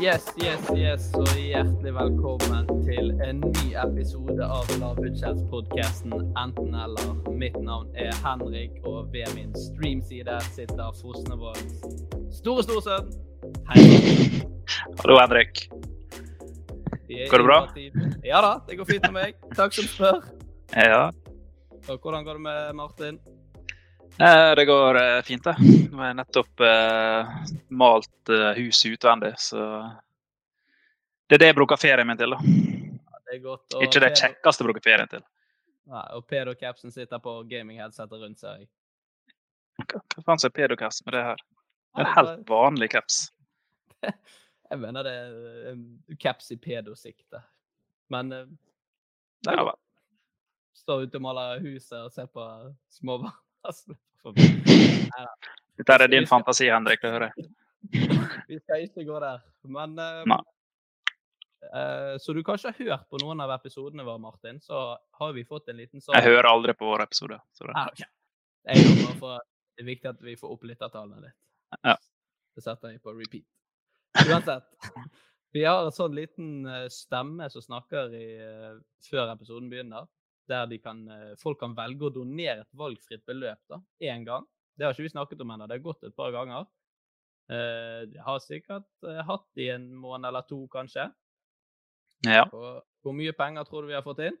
Yes, yes, yes, og hjertelig velkommen til en ny episode av Lavbudsjettspodkasten Enten eller. Mitt navn er Henrik, og ved min streamside sitter Fosnevågs store storesønn. Hei. Hallo, Henrik. Går det bra? Ja da, det går fint med meg. Takk som spør. Ja, Og hvordan går det med Martin? Eh, det går eh, fint, det. Nå har jeg nettopp eh, malt eh, huset utvendig, så det er det jeg bruker ferien min til. da. Det er godt. Ikke det kjekkeste jeg bruker ferien til. Nei, og Pedo Capsen sitter på gaming-headsetet rundt seg. Hva, hva faen er pedo-caps med det her? Er en helt vanlig caps. Jeg mener det er caps i pedosikte. Men det er vel. godt. Stå ute og maler huset og ser på småbarn. Dette er din fantasi, Henrik. det hører jeg. Vi skal ikke gå der. Men Nei. eh, Så du kanskje har hørt på noen av episodene våre, Martin, så har vi fått en liten sånn Jeg hører aldri på våre episoder. Så det. Ah, okay. For det er viktig at vi får opp lyttertallene litt. Ja. Det setter jeg på repeat. Uansett. Vi har en sånn liten eh, stemme som snakker i, før episoden begynner, der de kan, eh, folk kan velge å donere et valgfritt beløp da, én gang. Det har ikke vi snakket om ennå, det har gått et par ganger. Eh, Jeg har sikkert eh, hatt i en måned eller to, kanskje. Ja. Og hvor mye penger tror du vi har fått inn?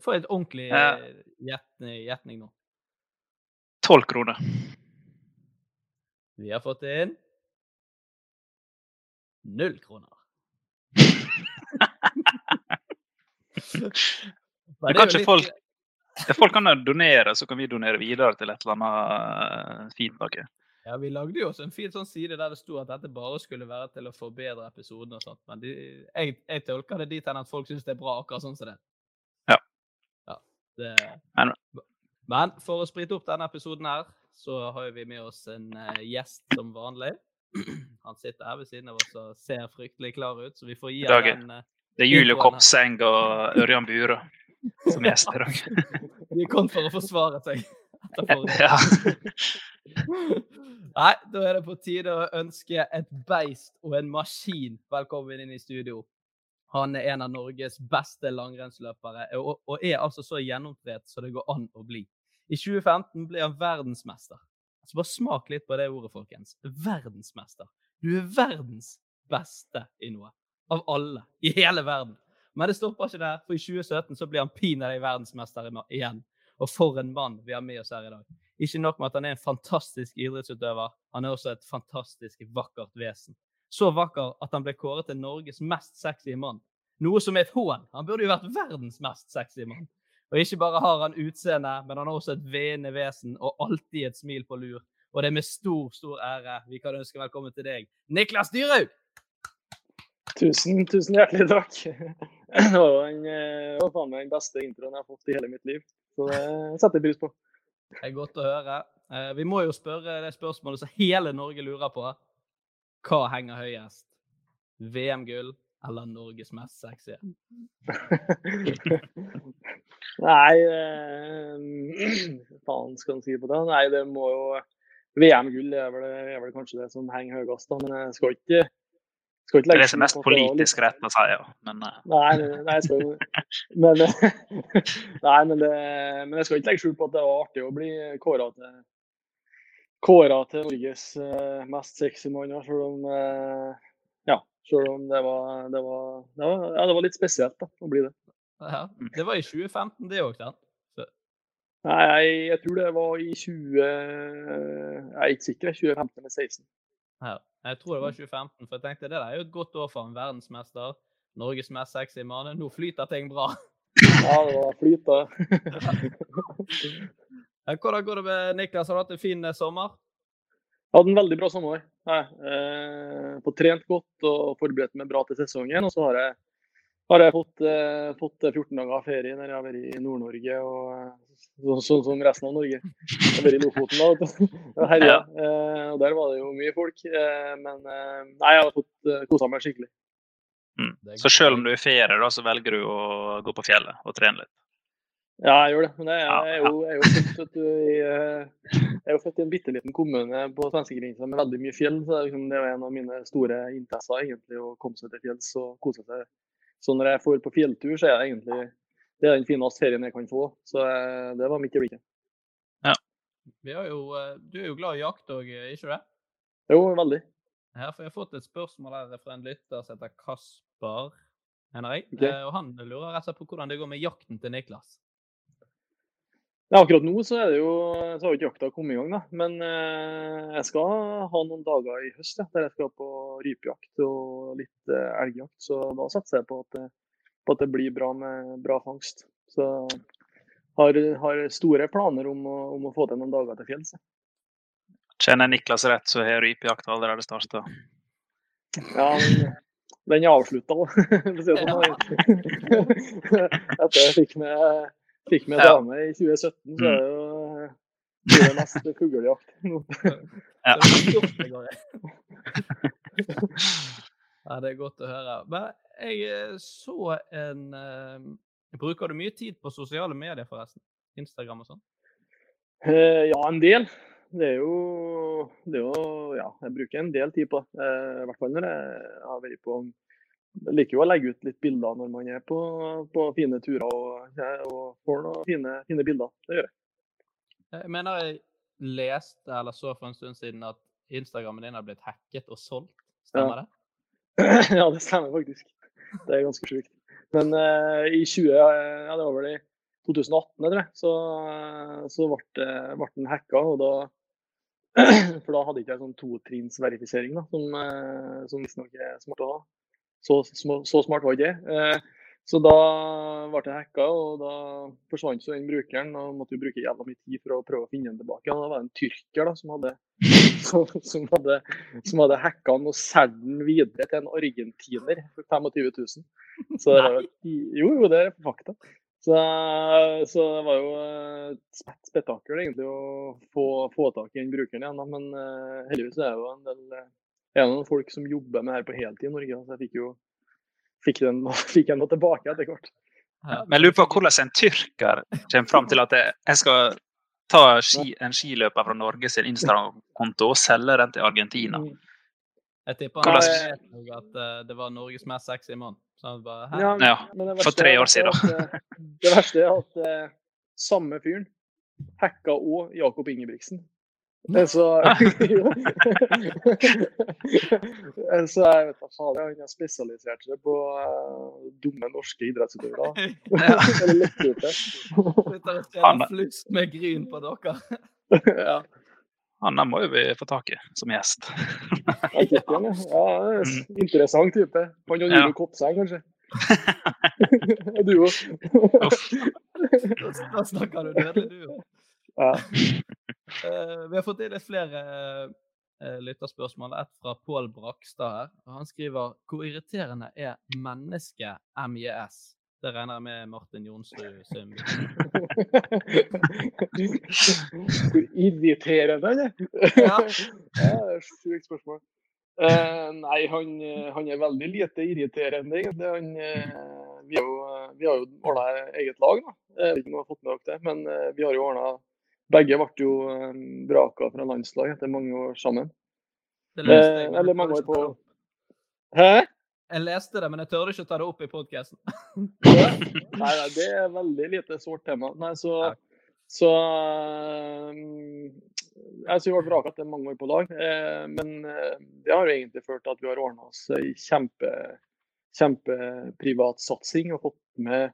Får et ordentlig eh, gjetning nå. Tolv kroner. Vi har fått inn null kroner. Men kanskje litt- folk, folk kan donere, så kan vi donere videre til et eller annet eh, fint noe. Ja, Vi lagde jo også en fin sånn side der det sto at dette bare skulle være til å forbedre episoden. og sånt, Men de, jeg, jeg tolker det dit hen at folk syns det er bra akkurat sånn som det. Ja. ja det, Men- Men for å sprite opp denne episoden her, så har vi med oss en eh, gjest som vanlig. Han sitter her ved siden av oss og ser fryktelig klar ut, så vi får gi er- en eh, Det er Julie Kopseng og Ørjan Bure som gjester i dag. De kom for å forsvare seg. Ja. Nei, da er det på tide å ønske et beist og en maskin velkommen inn i studio. Han er en av Norges beste langrennsløpere, og, og er altså så gjennomtrent som det går an å bli. I 2015 ble han verdensmester. Så Bare smak litt på det ordet, folkens. Verdensmester. Du er verdens beste i noe. Av alle. I hele verden. Men det stopper ikke der, for i 2017 så blir han pinadø verdensmester igjen. Og for en mann vi har med oss her i dag. Ikke nok med at han er en fantastisk idrettsutøver, han er også et fantastisk vakkert vesen. Så vakker at han ble kåret til Norges mest sexy mann. Noe som er et hån. Han burde jo vært verdens mest sexy mann. Og ikke bare har han utseende, men han har også et veende vesen og alltid et smil på lur. Og det er med stor, stor ære vi kan ønske velkommen til deg, Niklas Dyrhaug! Tusen, tusen hjertelig takk. Det var jo eh, faen meg den beste introen jeg har fått i hele mitt liv. Så det setter jeg pris på. Det er godt å høre. Eh, Vi må jo spørre det spørsmålet som hele Norge lurer på. Hva henger høyest? VM-gull eller Norges mest sexy? Nei eh, Faen skal en si på det? Nei, det må jo VM-gull er, er vel kanskje det som henger høyest, da. Men jeg skal ikke Det er legge det som er mest politisk rett å si, ja. Men uh. Nei, nei, nei, jeg skal, men, nei men, det, men jeg skal ikke legge skjul på at det var artig å bli kåra til, til Norges eh, mest sexy mann. Selv om, eh, ja, selv om det, var, det, var, det, var, ja, det var litt spesielt da, å bli det. Ja, det var i 2015, det òg, sant? Nei, jeg, jeg tror det var i 20 Jeg er ikke sikker. 2015 eller 2016. Ja. Jeg tror det var 2015, for jeg tenkte det er jo et godt år for en verdensmester. Norges mest sexy mann. Nå flyter ting bra. Ja, det var flyt, da. Ja, Hvordan går det med Niklas? Har du hatt en fin eh, sommer? Jeg hadde en veldig bra sommer. Jeg eh, fått trent godt og forberedt meg bra til sesongen. Og så har jeg, har jeg fått, eh, fått 14 dager ferie når jeg har vært i Nord-Norge, og eh, så- sånn som resten av Norge. Jeg har vært i Lofoten da. Og herja. Eh, og der var det jo mye folk. Eh, men eh, nei, jeg har fått eh, kosa meg skikkelig. mm. Så selv om du er i ferie, da, så velger du å gå på fjellet og trene litt? Ja, jeg gjør det. Men jeg, Ja, jeg, er, jo, jeg er jo født i, eh, jeg er jo født i en bitte liten kommune på svenskegrensa med veldig mye fjell. Så det er liksom, det er jo en av mine store interesser egentlig, å komme seg til fjells og kose seg. Så når jeg får på fjelltur, så er det egentlig det er den fineste ferien jeg kan få. Så eh, det var midt i blikket. Vi har jo, eh, du er jo glad i jakt òg, ikke det? Jo, veldig. Her får jeg har fått et spørsmål her fra en lytter som heter Kasper Henrik. Ok. Eh, Og han lurer rett og slett på hvordan det går med jakten til Niklas. Ja, akkurat nå så er det jo, så har jo ikke jakta kommet i gang, da. Men eh, jeg skal ha noen dager i høst ja, der jeg skal på rypejakt og litt eh, elgjakt. Så da satser jeg på at, på at det blir bra med bra fangst. Så har, har store planer om å, om å få til noen dager til fjells. Kjenner jeg Niklas rett, så har rypejakt allerede starta. Ja, men den er avslutta, for å si det sånn. Etter jeg fikk med, fikk med Ja. dame i 2017, så er det jo blir det mest fuglejakt nå. Ja. Er. Ja, det er godt å høre. Men jeg eh, så en eh, Bruker du mye tid på sosiale medier, forresten? Instagram og sånn? Eh, ja, en del. Det er jo, det er jo Ja, jeg bruker en del tid på det. Eh, I hvert fall når jeg har vært på Jeg liker jo å legge ut litt bilder når man er på, på fine turer og, og får noen fine, fine bilder. Det gjør jeg. Jeg mener jeg leste eller så for en stund siden at Instagrammen din har blitt hacket og solgt. Stemmer Ja. det? ja, det stemmer faktisk. Det er ganske sjukt. Men uh, i 20, ja, det var vel i 2018, tror jeg, så, så ble, ble den hacka. Og da, for da hadde ikke jeg sånn totrinnsverifisering, som, eh, som visstnok er smart å ha. Så, så smart var ikke jeg. Eh, så da ble det hacka, og da forsvant så den brukeren. Og måtte jo bruke jævla mye tid for å prøve å finne den tilbake. Og da var det en tyrker da, som hadde, som, som hadde, som hadde hacka den og solgt den videre til en argentiner for 25 000. Så det var jo, jo, det er fakta. Så, så det var jo et spetakkel egentlig å få, få tak i den brukeren igjen. Men eh, heldigvis er det jo en del eh, er det noen folk som jobber med det her på heltid i Norge. Så jeg fikk jo fikk den, fikk den tilbake etter hvert. Ja. Men jeg lurer på hvordan en tyrker kommer fram til at jeg- skal ta ski, en skiløper fra Norge sin Instagram-konto og selge den til Argentina. Jeg tipper han at eh, det var Norges mest sexy mann. Så han bare? Ja, Ja, men det for tre år siden. at, eh, Det verste er at eh, samme fyren hacka òg Jakob Ingebrigtsen. Så. Så jeg vet da faen, han har spesialisert seg på eh, dumme norske idrettsutøvere. Ja. Han- flust med gryn på dere. Ja, Han må jo vi få tak i som gjest. ja. ja. det en Interessant type. Han og Ja. Nilo Kopseng, kanskje. Du òg. Da snakker du dødelig, du òg. Ja. Eh, vi har fått inn litt flere eh, lytterspørsmål. Et fra Pål Brakstad her. Han skriver hvor irriterende er menneske-MJS? Det regner jeg med Martin Jonsrud. Hvor irriterende han er! Ja. Ja, det er et sjukt spørsmål. Uh, nei, han, han er veldig lite irriterende, egentlig. Han, uh, vi, har jo, vi har jo ordna eget lag, da. Jeg vet ikke om dere har fått med dere det, men uh, vi har jo ordna Begge ble jo eh, vraka fra landslag etter mange år sammen. Det leste jeg, Eh, eller mange år på. Hæ? Jeg leste det, men jeg tør ikke å ta det opp i podkasten. Nei, nei, det er veldig lite sårt tema. Nei, så, Ja. så um, Jeg synes vi ble vraka etter mange år på lag, eh, men eh, det har jo egentlig ført til at vi har ordna oss ei kjempe, kjempeprivat satsing og fått med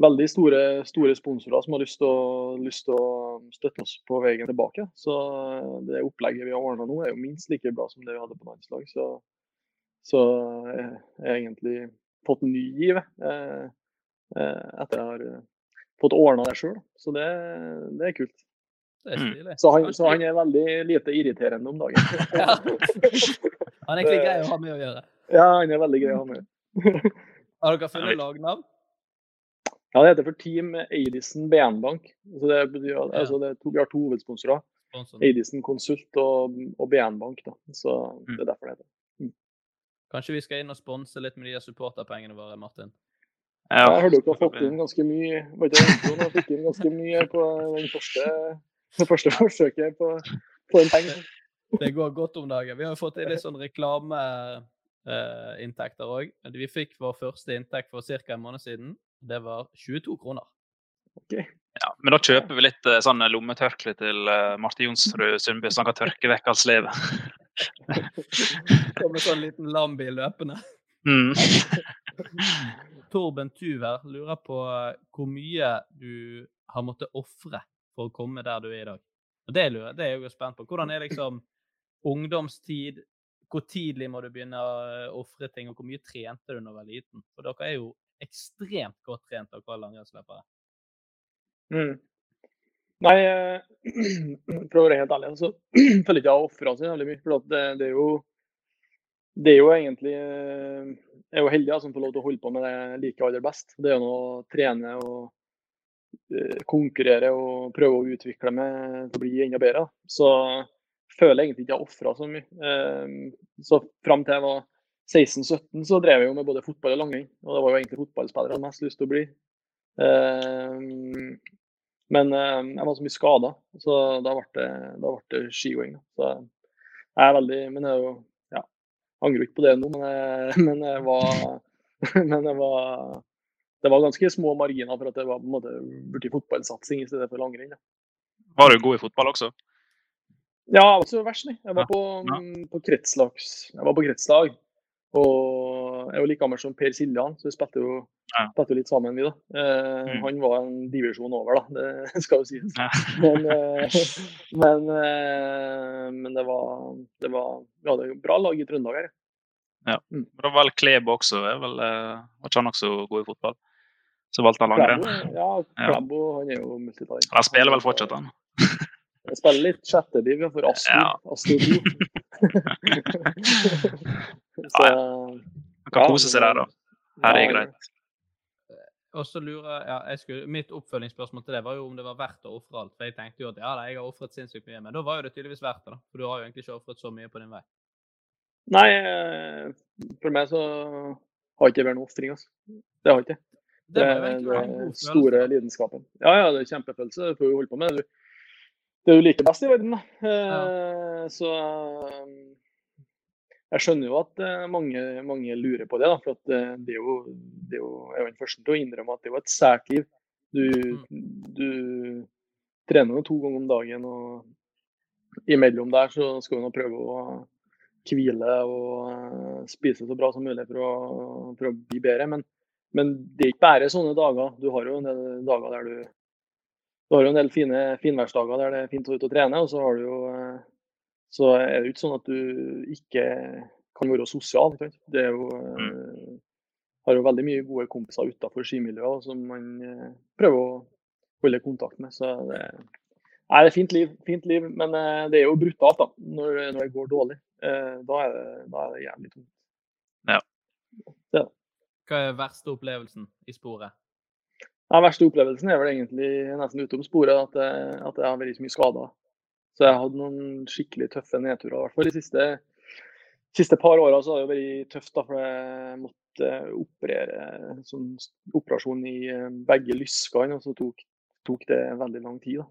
veldig store, store sponsorer som har lyst til, å, støtte oss på veien tilbake. Så eh, det opplegget vi har ordna nå, er jo minst like bra som det vi hadde på landslag. Så, så jeg har egentlig fått ny giv eh, eh, etter jeg har eh, fått ordna det sjøl. Så det, det er kult. Det er Mm. Så han, så han er veldig lite irriterende om dagen. Ja. Han er egentlig grei å ha med å gjøre. ja, han er veldig grei å ha med. Har dere funnet lagnavn? Ja, det heter for Team Eidisen BN-bank. Så det betyr, ja. altså det to, vi har to hovedsponsorer. Eidisen Konsult og, og BN-bank. da. Så det er derfor det heter. Kanskje vi skal inn og sponse litt med de supporterpengene våre, Martin? Ja, Jeg hørte dere har fått inn ganske mye var ikke det introen? Jeg fikk inn ganske mye på den første, det første forsøket på, på en penge. Det går godt om dagen. Vi har fått inn litt sånn reklameinntekter òg. Vi fikk vår første inntekt for ca. en måned siden. Det var 22 kroner. Ja, men da kjøper vi litt eh, sånn lommetørkle til eh, Marte Jonsrud Sundby, så han kan tørke vekk alt slevet. Kommer sånn liten lambil løpende. Mm. Torben Tuver lurer på eh, hvor mye du har måttet ofre for å komme der du er i dag. Og Det lurer, det er jeg jo spent på. Hvordan er liksom ungdomstid? Hvor tidlig må du begynne å ofre ting, og hvor mye trente du da du var liten? For dere er jo ekstremt godt trent, dere langrennsløpere. Mm. Nei, eh, for å være helt ærlig, så føler jeg ikke jeg har ofra så jævlig mye. For det, det er jo det er jo egentlig eh, Jeg er jo heldig som får lov til å holde på med det jeg liker aller best. Det er jo å trene og eh, konkurrere og prøve å utvikle meg til å bli enda bedre. Så føler jeg egentlig ikke jeg har ofra så mye. Så fram til jeg var 16-17 så drev jeg jo med både fotball og langrenn. Og det var jo egentlig fotballspiller jeg hadde mest lyst til å bli. Eh, Men eh, jeg var så mye skada, så da ble det, da ble det skigåing. Så jeg er veldig Men jeg er jo ja, angrer ikke på det nå, men jeg, men jeg var Men jeg var det var ganske små marginer for at det var på en måte blitt fotballsatsing i stedet for langrenn. Var du god i fotball også? Ja, jeg var ikke så verst, nei. Jeg var på, ja. mm, på kretslag. Og jeg er jo like gammel som Per Siljan, så vi spilte jo, Ja. spilte jo litt sammen, vi, da. Eh, Mm. Han var en divisjon over, da. Det skal jo sies. Ja. Men, eh, men, eh, men det var, det var Vi hadde bra lag i Trøndelag her. Men Det var vel Klebo også, er vel, eh, var ikke han også god i fotball? Så valgte han langrenn. Ja, ja, Ja. Han er jo multitalent. Han spiller vel fortsatt, han? Jeg spiller litt sjettediv for Astor. Ja. så, ja, ja. Man kan Ja, kose seg der, da. Her er det greit. Og så lurer ja, jeg skulle, Mitt oppfølgingsspørsmål til det var jo om det var verdt å ofre alt. For jeg tenkte jo at ja, jeg har ofret sinnssykt mye, men da var jo det tydeligvis verdt det. da. For du har jo egentlig ikke ofret så mye på din vei. Nei, eh, for meg så har ikke det vært noe ofring. Altså. Det har ikke. Det Det er den store lidenskapen. Ja, ja, det er kjempefølelse. Det får vi holde på med. Du- Det er jo like best i verden, da. Ja. Så eh, jeg skjønner jo at eh, mange, mange lurer på det. da, For eh, det er jo, det er jo Jeg er den første til å innrømme at det er jo et sært liv. Du, du trener jo to ganger om dagen, og imellom der så skal du prøve å hvile og eh, spise så bra som mulig for å, for å bli bedre. Men, men det er ikke bare sånne dager. Du har jo en del dager der du du har jo en del fine finværsdager der det er fint å ut og trene, og så har du jo eh, så er det jo ikke sånn at du ikke kan være sosial. Ikke? Det er jo mm. har jo veldig mye gode kompiser utenfor skimiljøet som man eh, prøver å holde kontakt med. Så det, Nei, det er fint liv, fint liv, men eh, det er jo brutalt da, når, når det går dårlig. Eh, da, er det, da er det jævlig tungt. Ja. Det. Hva er verste opplevelsen i sporet? Den verste opplevelsen er vel egentlig nesten utom sporet at, jeg- at jeg har vært så mye skada. Så jeg hatt noen skikkelig tøffe nedturer. I hvert fall de siste, siste par åra så har det vært tøft, da, for jeg måtte operere sånn operasjon i eh, begge lyskene, og så tok, tok det veldig lang tid. da.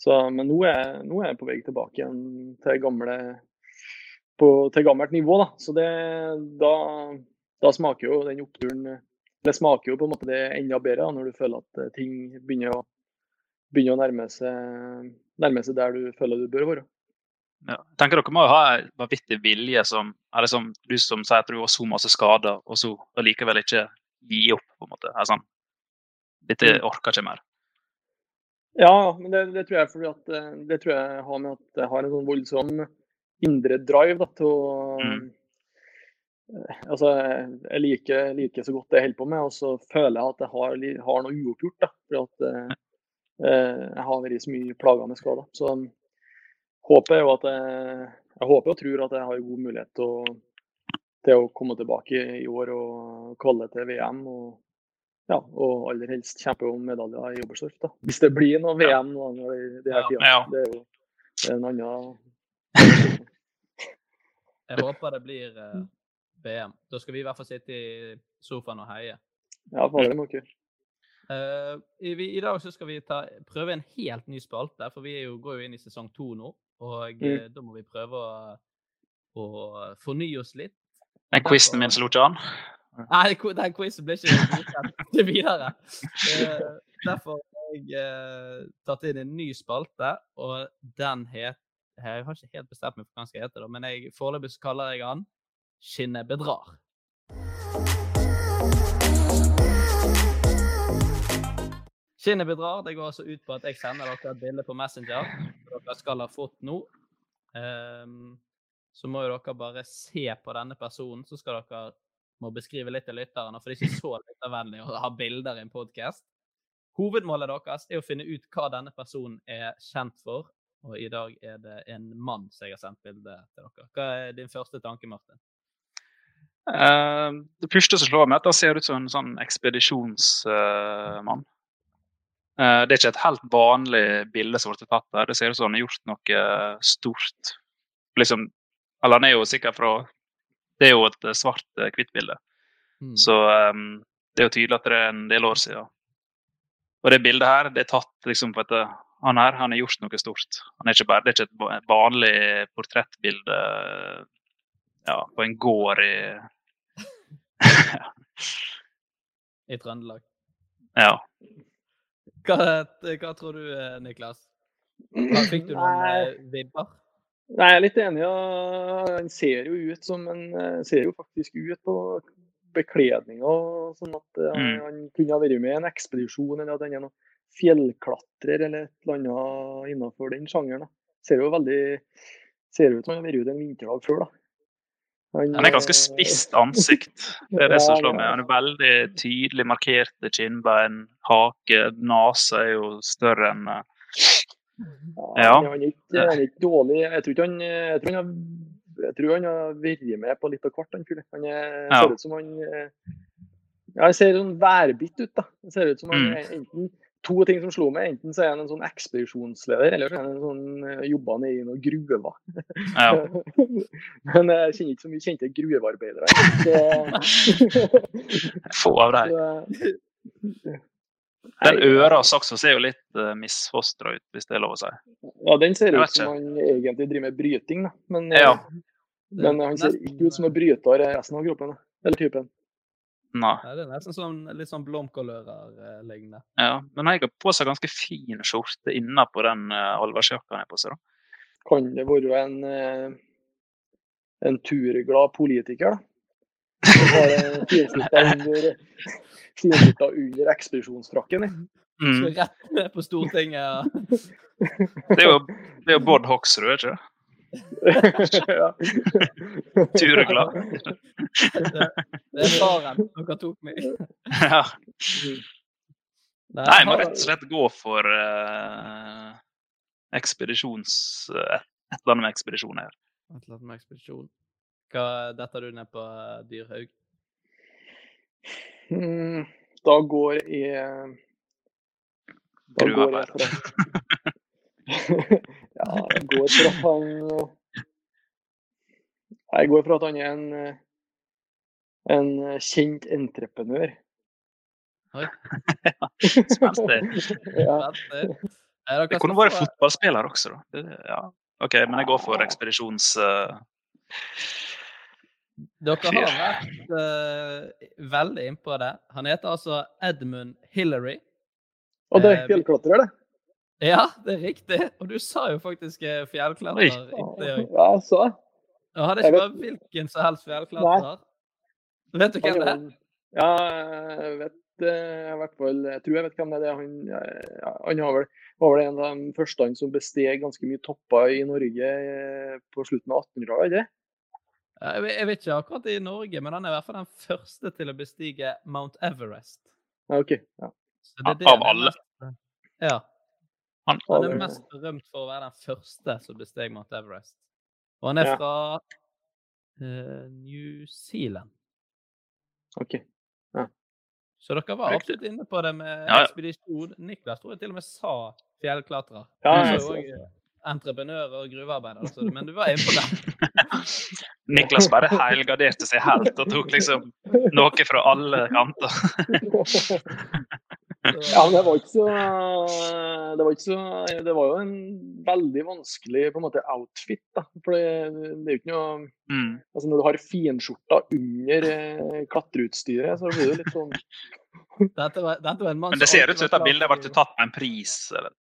Så, men nå er, nå er jeg på vei tilbake igjen til, gamle, på, til gammelt nivå. Da. Så det, da, da smaker jo den oppturen Det smaker jo på en måte det enda bedre da, når du føler at eh, ting begynner å, begynner å nærme, seg, nærme seg der du føler du bør være. Ja. Jeg tenker Dere må jo ha en vanvittig vilje som er det som du som sier at du har så masse skader, og så allikevel ikke gi opp. på en måte. Sånn, Dette Mm. orker ikke mer. Ja, men det, det tror jeg fordi at eh, det tror jeg har med at jeg har en sånn voldsom indre drive da, til å Mm. Altså, jeg liker, liker så godt det jeg holder på med, og så føler jeg at jeg har, har noe uoppgjort. da, fordi at eh, eh, jeg har vært så mye plaga med skader. Så håpet er jo at jeg, jeg håper og tror at jeg har god mulighet til å, til å komme tilbake i år og kvalle til VM. og ja, og aller helst kjempe om medaljer i Oberstdorf. da. Hvis det blir noe VM nå når det, det her tida. Ja. Det er jo det er en annen Jeg håper det blir eh, VM. Da skal vi i hvert fall sitte i sofaen og heie. Ja, for det må ikke. Eh, i, vi, I dag så skal vi ta, prøve en helt ny spalte, for vi er jo, går jo inn i sesong to nå. Og eh, da må vi prøve å, å fornye oss litt. Den quizen min slo ikke an. Nei, den quizen ble ikke godkjent videre. Uh, derfor har jeg eh, tatt inn en ny spalte, og den het Jeg har ikke helt bestemt meg for hva den skal hete, men jeg, foreløpig så kaller jeg den Skinnet bedrar. Skinnet bedrar det går altså ut på at jeg sender dere et bilde på Messenger som dere skal ha fått nå. Um, så må jo dere bare se på denne personen, så skal dere må beskrive litt til lytterne, for det er ikke så lyttervennlig å ha bilder i en podkast. Hovedmålet deres er å finne ut hva denne personen er kjent for, og i dag er det en mann som jeg har sendt bilde til dere. Hva er din første tanke, Martin? Eh, det første som slår meg, er at han ser ut som en sånn ekspedisjonsmann. Eh, det er ikke et helt vanlig bilde som ble tatt der. Det ser ut som han har gjort noe stort. Liksom, eller han er jo sikkert fra Det er jo et eh, svart-hvitt bilde. Mm. Så um, det er jo tydelig at det er en del år siden. Og det bildet her, det er tatt liksom på et eh, Han her han har gjort noe stort. Han er bare, det er ikke et vanlig portrettbilde ja, på en gård i I Trøndelag. Ja. Hva, hva tror du, eh, Niklas? Hva Fikk du noen Nei. eh, vibber? Nei, jeg er litt enig. Ja. Han ser jo ut som en eh, Ser jo faktisk ut på bekledninga sånn at eh, Mm. han kunne ha vært med i en ekspedisjon, eller at han er noen fjellklatrer eller et eller annet innenfor den sjangeren. da. Ser jo veldig Ser ut som han har vært ute en vinterdag før, da. Han er ganske spisst ansikt. Det er det som slår meg. Han er veldig tydelig markerte kinnbein, hake, nese er jo større enn eh, Ja. Han, er ikke, han er ikke dårlig. Jeg tror ikke han Jeg tror han har, jeg tror han har vært med på litt av hvert. Han, han er, ser ut som han eh, Ja, han ser sånn værbitt ut. da. Det ser ut som han Mm. enten To ting som slo meg. Enten så er han en sånn ekspedisjonsleder, eller så er han en sånn eh, nede i noen gruver. ja. Men jeg kjenner ikke så mye kjente gruvearbeidere. Så, Få av dem. Den øra av saksa ser jo litt uh, misfostra ut, hvis det er lov å si. Ja, den ser ut som han egentlig driver med bryting, da. Men, Ja. eh, men han ser ikke ut som en bryter resten av kroppen. da. Eller typen. Nei. Nei. det er nesten sånn, litt sånn blomkålører lignende. Ja. Men jeg har på seg ganske fin skjorte innapå den uh, allværsjakka jeg har på seg. da. Kan det være en, uh, en turglad politiker, da? Som har en finskjorta under, finskjorta under ekspedisjonsfrakken. i. Mm. Skal rett ned på Stortinget. Ja. Det er jo, det er jo Bård Hoksrud, ikke det? Ja. glad. Det, det er faren dere tok meg. Ja. Nei, jeg må rett og slett gå for uh, ekspedisjons... Uh, Et eller annet med ekspedisjon her. Et eller annet med ekspedisjon. Hva detter du ned på, eh, Dyrhaug? Mm, da går jeg Da går jeg. Ja, jeg går for at han Jeg går for at han er en eh, en kjent entreprenør. Oi. Ja. Spennende. Det kunne vært fotballspiller også, da. Ja. OK, men jeg går for ekspedisjons... eh, Dere har vært uh, veldig innpå det. Han heter altså Edmund Hillary. Og det Eh, er fjellklatrer, det. Ja, det er riktig. Og du sa jo faktisk eh, fjellklatrer. Ja, jeg sa det. er hadde ikke bare vært hvilken som helst fjellklatrer. Vet du hvem det er? Ja, jeg vet eh, i hvert fall Jeg tror jeg vet hvem det er. Han, ja, han har vel, var vel en av de første han som besteg ganske mye topper i Norge eh, på slutten av 1800-tallet, ikke Ja, Jeg vet- ikke akkurat i Norge, men han er i hvert fall den første til å bestige Mount Everest. Ja, OK. Ja. Det det Av alle? Ja. Han, Han er mest berømt for å være den første som besteg Mount Everest. Og han er Ja. fra uh, New Zealand. OK. Så dere var absolutt inne på det med Ja, ja. ekspedisjon. Niklas tror jeg til og med sa fjellklatrer. Ja, jeg også entreprenør og gruvearbeider, altså, men du var inne på det. Niklas bare helgarderte seg helt og tok liksom noe fra alle kanter. Ja, men det var ikke så Det var ikke så Det var jo en veldig vanskelig på en måte outfit, da. For det, det er jo ikke noe Mm. Altså når du har finskjorta under eh, klatreutstyret, så blir det litt sånn Dette var, dette var en mann Men det ser ut som dette bildet ble tatt med en pris. Eller.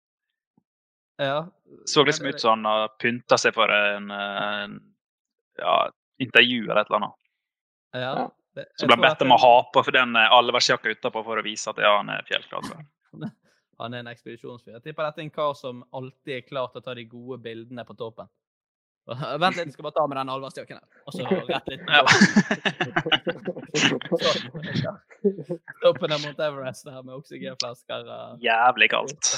Ja. Så liksom ut som han har pynta seg for en, en ja, intervju eller et eller annet. Ja. Så ble han bedt om å ha på for den eh, allværsjakka utapå for å vise at ja, han er fjellklatrer. Han er en ekspedisjonsfyr. Jeg tipper dette er en kar som alltid er klar til å ta de gode bildene på toppen. Vent litt, jeg skal bare ta med den allværsjakken her. Og så rett litt Ja. toppen. Av Mount Everest her med oksygenflasker. Jævlig kaldt.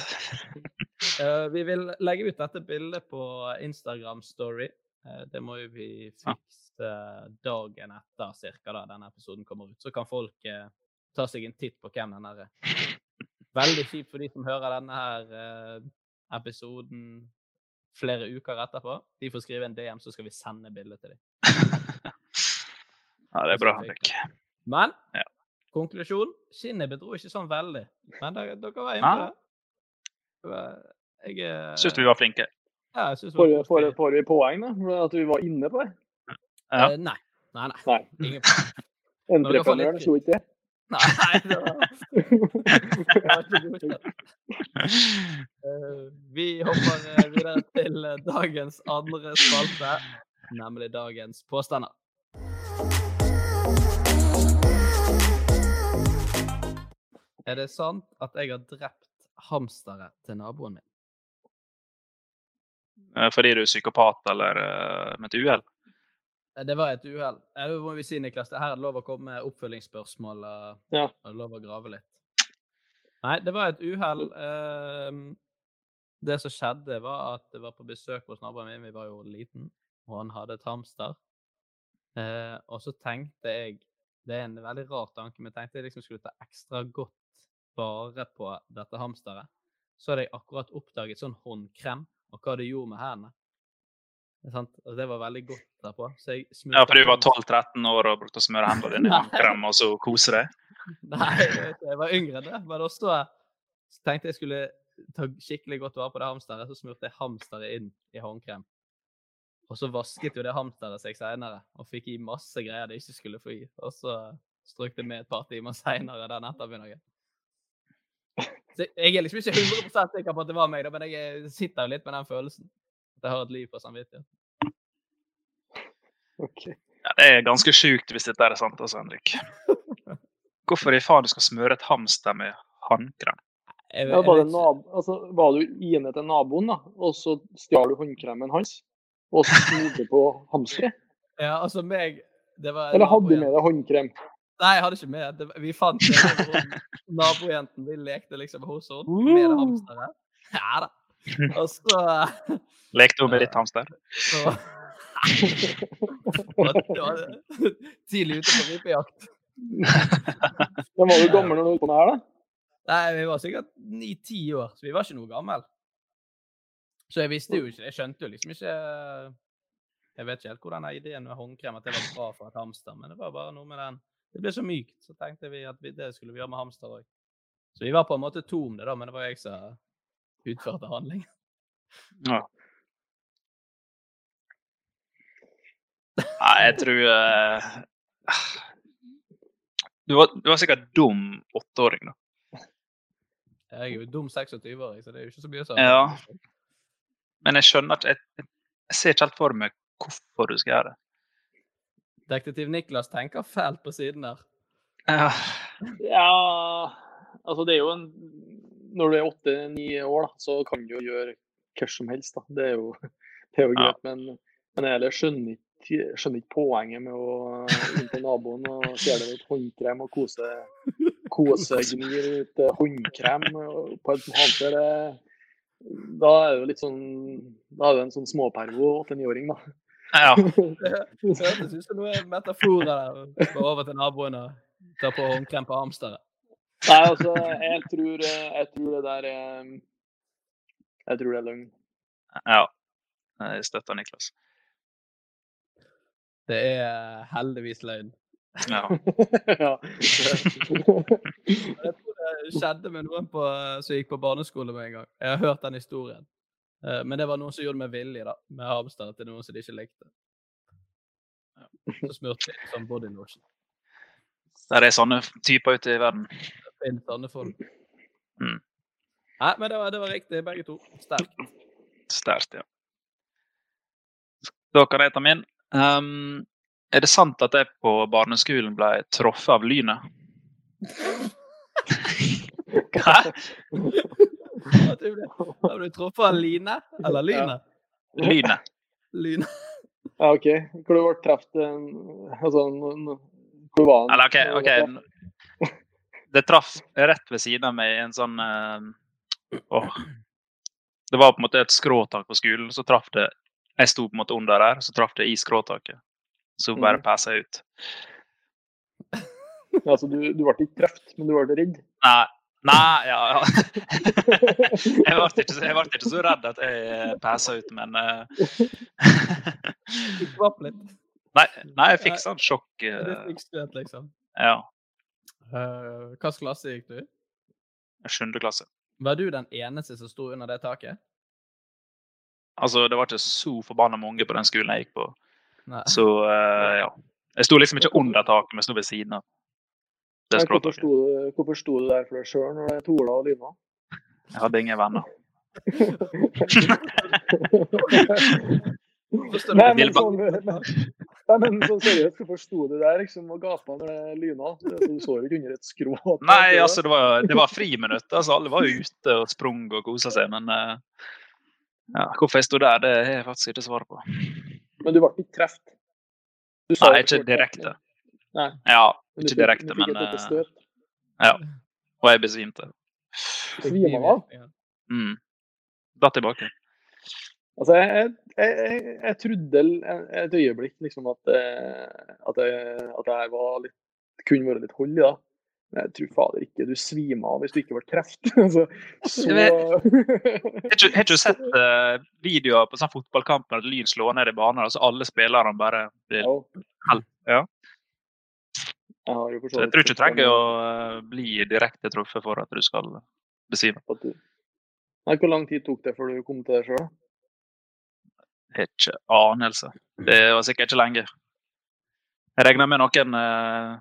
Eh, vi vil legge ut dette bildet på Instagram Story. Eh, det må jo vi Ja. fikse dagen etter cirka da denne episoden kommer ut. Så kan folk eh, ta seg en titt på hvem den er. Veldig kjipt for de som hører denne her eh, episoden flere uker etterpå. De får skrive en DM, så skal vi sende bilde til dem. Ja, det er bra, Henrik. Men Ja. konklusjon skinnet bedro ikke sånn veldig. Men dere, dere var inne på. Det Jeg eh, Syns vi var flinke. Ja, Får, var får, får vi poeng, da? For at vi var inne på det? Ja. Eh, nei. Nei, nei. Nei. Entreprenøren slo ikke det? Nei, det var, det. Eh, vi hopper eh, videre til dagens andre spalte, nemlig dagens påstander. Er det sant at jeg har drept hamstere til naboen min? Eh, Fordi du er psykopat eller eh, med et uhell? Eh, Det var et uhell. Det må vi si, Niklas. Det her er lov å komme med oppfølgingsspørsmål og, Ja. og lov å grave litt. Nei, det var et uhell. Ehm, Det som skjedde, var at jeg var på besøk hos naboen min. Vi var jo liten, og han hadde et hamster. Eh, og så tenkte jeg Det er en veldig rar tanke, men jeg tenkte jeg liksom skulle ta ekstra godt vare på dette hamsteret. Så hadde jeg akkurat oppdaget sånn håndkrem, og hva det gjorde med hendene. Og det var veldig godt derpå. Ja, for du var 12-13 år og brukte å smøre hendene dine i håndkrem og så kose deg? Nei, jeg var yngre enn det. Men også så tenkte jeg skulle ta skikkelig godt vare på det hamsteret. Så smurte jeg hamsteret inn i håndkrem. Og så vasket jo det hamsteret seg seinere og fikk i masse greier det ikke skulle få i. Og så strøk det med et par timer seinere den ettermiddagen. Jeg er liksom ikke 100 sikker på at det var meg, da, men jeg sitter jo litt med den følelsen. At jeg har et liv på samvittighet. Okay. Ja, det er ganske sjukt hvis dette er sant, altså, Henrik. Hvorfor i faen du skal smøre et hamster med håndkrem? Ja, var, altså, var du inne til naboen, da, og så stjal du håndkremen hans? Og så smurte på hamsteret? Ja, altså meg det var Eller hadde du med deg håndkrem? Nei, jeg hadde ikke med. Det, vi fant det. Hun, nabojenten vi lekte liksom hos henne med det hamsteret. Ja da. Og så Lekte hun med ditt hamster? så- Det var Tidlig ute på rypejakt. Men var du gammel når du holdt på med her, da? Nei, vi var sikkert ni-ti år, så vi var ikke noe gammel. Så jeg visste jo ikke Jeg skjønte jo liksom ikke Jeg vet ikke helt hvor den ideen med håndkrem at det var bra for et hamster, men det var bare noe med den Det ble så mykt, så tenkte vi at vi, det skulle vi gjøre med hamster òg. Så vi var på en måte to om det, da, men det var jeg som utførte handlingen. Ja. Nei, jeg tror uh, du, var, du var sikkert dum åtteåring, da. Jeg er jo dum 26-åring, så det er jo ikke så mye å Ja. Men jeg skjønner ikke Jeg, jeg ser ikke helt for meg hvorfor du skal gjøre det. Detektiv Niklas tenker fælt på siden der. Ja. Ja, altså det er jo en Når du er åtte-ni år, da, så kan du jo gjøre hva som helst. da. Det er jo, det er jo Ja. Men, men jeg skjønner ikke, skjønner ikke poenget med å inn til naboen og stjele litt håndkrem og kose kosegnir ut eh, håndkrem på et. Det, da er det jo litt sånn Da er det en sånn småpervo åtte-niåring, da. Ja. Det hørtes ut som noen metaforer der. Gå over til naboen og ta på håndkrem på hamsteret. Nei, altså, jeg tror, jeg tror det der er Jeg tror det er løgn. ja. Jeg støtter Niklas. Det er heldigvis løgn. Ja. ja. Jeg tror det skjedde med noen på, som gikk på barneskole med en gang. Jeg har hørt den historien. Eh, Men det var noen som gjorde det med vilje, da. Med hamster til noen som de ikke likte. Ja. Så smurte de sånn body lotion. Der er sånne typer ute i verden. Det finnes sånne folk. Mm. Nei, men det var, det var riktig, begge to. Sterkt. Sterkt, ja. Da kan jeg ta min. Um, er det sant at jeg på barneskolen ble truffet av lynet? Hæ? At du ble- Har du truffet av Line? Eller Lynet? Lynet. Lyne. ja, OK. Hvor du ble truffet altså, n- n- Hvor var han? Eller OK. ok. Det traff rett ved siden av meg en sånn eh, åh. Det var på en måte et skråtak på skolen, så traff det Jeg sto på en måte under der, så traff det i skråtaket. Så bare Mm. passa jeg ut. Altså, du, du ble ikke truffet, men du ble redd? Nei, nei ja, ja. jeg, ble ikke, så- jeg ble ikke så redd at jeg passa ut, men eh, nei, nei, jeg fikk sånn sjokk. Du eh, fikk støt, liksom. Ja, Hvilken klasse gikk du i? sjuende klasse. Var du den eneste som sto under det taket? Altså, det var ikke så forbanna mange på den skolen jeg gikk på. Nei. Så eh, ja. Jeg sto liksom ikke under taket, men sto ved siden av. Det Nei, Hvorfor sto, du- hvorfor sto du der for deg sjøl når det er Tola og Lyna? Jeg hadde ingen venner. Nei, men sånn, men, nei, men så seriøst, hvorfor sto du der liksom og gapa når det er lyna? Du så jo ikke under et skrå. Nei, altså, det var, det var friminutt. Altså, alle var ute og sprang og kosa seg, men eh, ja, hvorfor jeg sto der, det har jeg faktisk ikke svar på. Men du ble ikke truffet? Nei, ikke direkte. Nei, Ja, ikke direkte, men støt. ja. Og jeg besvimte. Svimte av? Mm. Datt tilbake. Altså, jeg, jeg, jeg, jeg trodde et øyeblikk liksom at, eh, at, jeg, at det var litt, kunne vært litt hold i det. Men jeg tror fader ikke du svimer av hvis du ikke ble kreft. så, så Jeg Har ikke sett uh, videoer på sånn fotballkamp når Lyn slår ned i banen, og så alle spillerne bare blir Ja. Ja. Jeg har jo Så jeg tror ikke du trenger å eh, bli direkte truffet for at du skal besvime. Nei, Hvor lang tid tok det før du kom til deg sjøl? Har ikke anelse. Det var sikkert ikke lenge. Jeg regner med noen uh,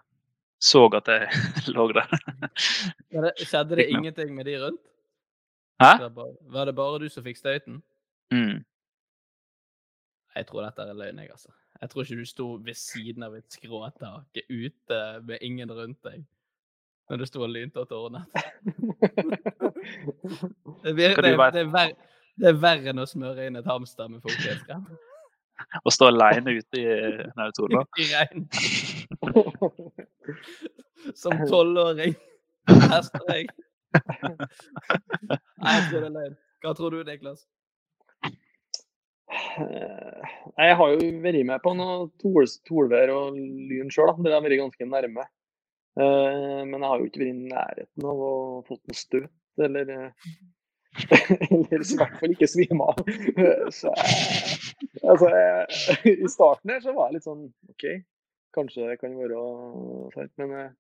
så at jeg lå der. Men det, skjedde det ingenting med de rundt? Hæ? Var det bare, var det bare du som fikk støyten? Mm. Jeg tror dette er løgn, jeg, altså. Jeg tror ikke du sto ved siden av et skråtak ute med ingen rundt deg når du sto og tårnet. Det, det, du det, er ver, det er verre enn å smøre inn et hamster med fuktighetskrem Å stå alene ute i Nautona? i regn. Som tolvåring. Tester jeg. Nei, jeg tror det er løgn. Hva tror du, Niklas? Eh, Jeg har jo vært med på noe tol- tolvær og lyn sjøl, det har vært ganske nærme. Eh, Men jeg har jo ikke vært i nærheten av å fått noe støt, eller eh, Eller i hvert fall ikke svime av. Så jeg, altså, jeg, I starten her så var jeg litt sånn OK, kanskje det kan være sant, men jeg,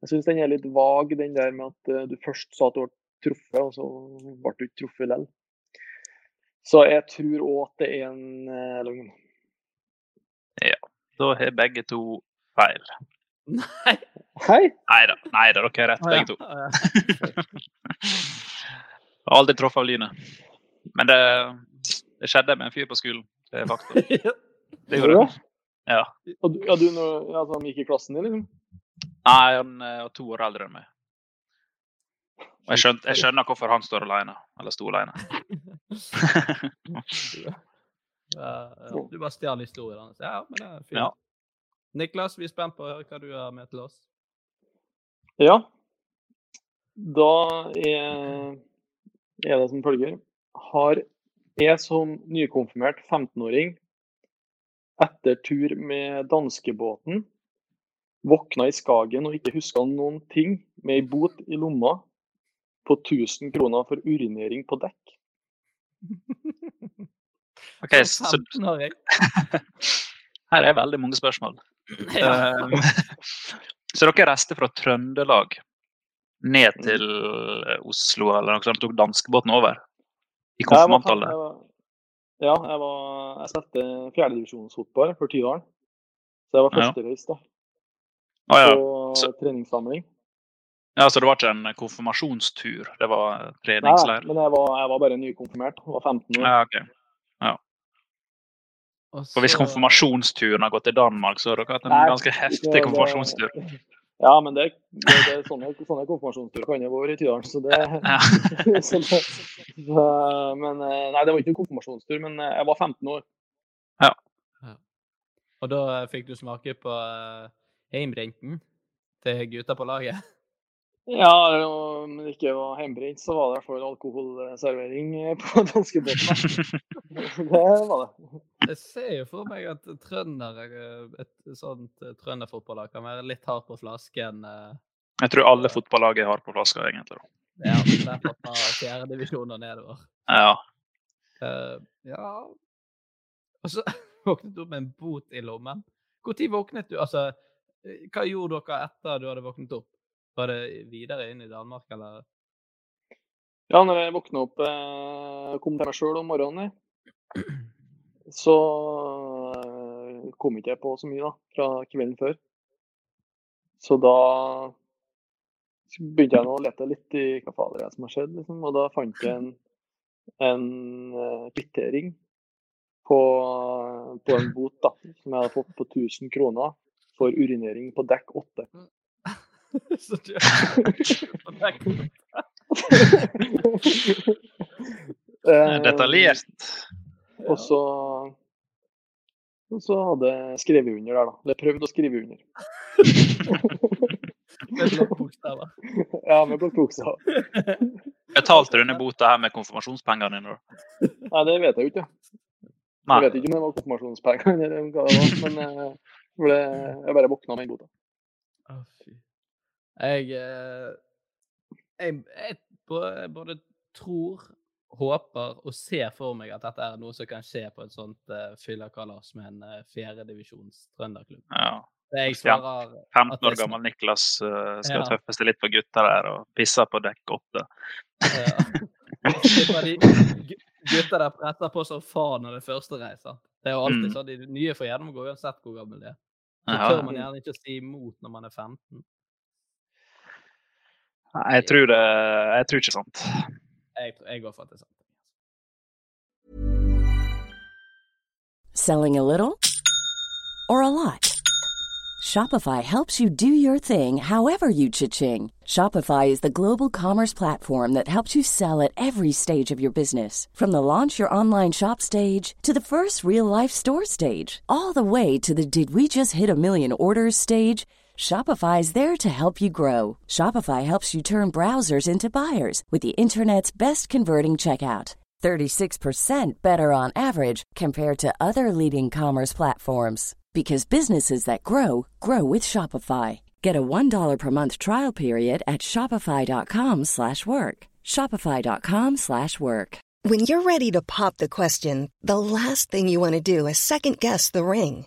jeg syns den er litt vag, den der med at eh, du først sa at du ble truffet, og så ble du ikke truffet likevel. Så jeg tror òg at det er en løgn. Ja. Da har begge to feil. Nei. Hei! Nei da, dere har rett, begge to. Jeg har aldri truffet av lynet. Men det, det skjedde med en fyr på skolen. Det er fakta. Det gjorde det. Ja. Og du, ja, du når, ja, han gikk i klassen din, liksom? Nei, han er to år eldre enn meg. Og jeg, skjønner, jeg skjønner hvorfor han står alene. Eller sto alene. Du bare stjal historien hans. Ja, men det er fint. Ja. Niklas, vi er spent på å høre hva du har med til oss. Ja. Da er, er det som følger. Har jeg som nykonfirmert 15-åring etter tur med danskebåten våkna i Skagen og ikke huska noen ting, med ei bot i lomma på 1000 kroner for urinering på dekk? Ok, så, så her er veldig mange spørsmål. Ja. Eh, så dere reiste fra Trøndelag ned til Oslo, eller noe sånt, tok danskebåten over? I var- Ja, jeg, var, jeg spilte fjerdedivisjonsfotball for Tydalen. Så jeg var førstereist da, Ah, ja. på Så- treningssamling. Ja, så det var ikke en konfirmasjonstur, det var Nei, men jeg var, jeg var bare nykonfirmert. Jeg var 15 år. Ja, ok. Og For hvis konfirmasjonsturen har gått til Danmark, så har dere hatt en Nei, ganske det- heftig det- konfirmasjonstur. Ja, men det, det, det er sånne, sånne konfirmasjonsturer kan jo være i Tydalen, så det, Ja. så det så, Men eh, Nei, det var ikke en konfirmasjonstur, men eh, jeg var 15 år. Ja. Og da eh, fikk du smake på heimbrinten til gutta på laget? Ja, om det ikke var hjemmebrent, så var det i hvert fall alkoholservering eh, på danskebåten. Det var det. Jeg ser jo for meg at trøndere, eh, et sånt eh, trønderfotballag kan være litt hardt på flasken. Jeg tror alle fotballag har på flaska, egentlig. Ja, derfor fra fjerdedivisjon og nedover. Ja. Uh, ja Og så våknet du med en bot i lommen. Når våknet du? Altså, hva gjorde dere etter du hadde våknet opp? Var det videre inn i Danmark, eller? Ja, når jeg våkna opp eh, kom til meg sjøl om morgenen, så eh, kom ikke jeg på så mye da, fra kvelden før. Så da begynte jeg nå å lete litt i hva fader er det som har skjedd, liksom. Og da fant jeg en, en eh, kvittering på, på en bot da, som jeg hadde fått på 1000 kroner for urinering på dekk 8. Så du er Eh, Detaljert. Og så, og så hadde jeg skrevet under der, da. Eller prøvd å skrive under. med blokkbokstaver. Ja, med blokkbokstaver. Betalte du denne bota her med konfirmasjonspengene dine? da? Nei, det vet jeg jo ikke. Nei. Jeg vet ikke om det var konfirmasjonspengene eller hva det var, men jeg, ble, jeg bare våkna med den bota. Fy. Jeg, eh, jeg, jeg både, tror, håper og ser for meg at dette er noe som kan skje på et sånt uh, fyllakalas med en uh, fjerdedivisjons trønderklubb. Ja. Jeg svarer 15 er år gammel Niklas uh, skal Ja. tøffe seg litt på gutta der og pisse på dekk åtte. Ja. Gutta der presser på som faen når det første reiser. Det er jo alltid Mm. sånn, De nye får gjennomgå uansett hvor gammel de er. Så tør man gjerne ikke å si imot når man er 15. Nei, Jeg tror det Jeg tror ikke sant. Jeg, jeg går for at det er sant. Selling a little or a lot? Shopify helps you do your thing however you cha-ching. Shopify is the global commerce platform that helps you sell at every stage of your business. From the launch your online shop stage to the first real life store stage, all the way to the did we just hit a million orders stage. Shopify is there to help you grow. Shopify helps you turn browsers into buyers with the internet's best converting checkout. 36% better on average compared to other leading commerce platforms because businesses that grow grow with Shopify. Get a $1 per month trial period at shopify.com/work. shopify.com/work. When you're ready to pop the question, the last thing you want to do is second guess the ring.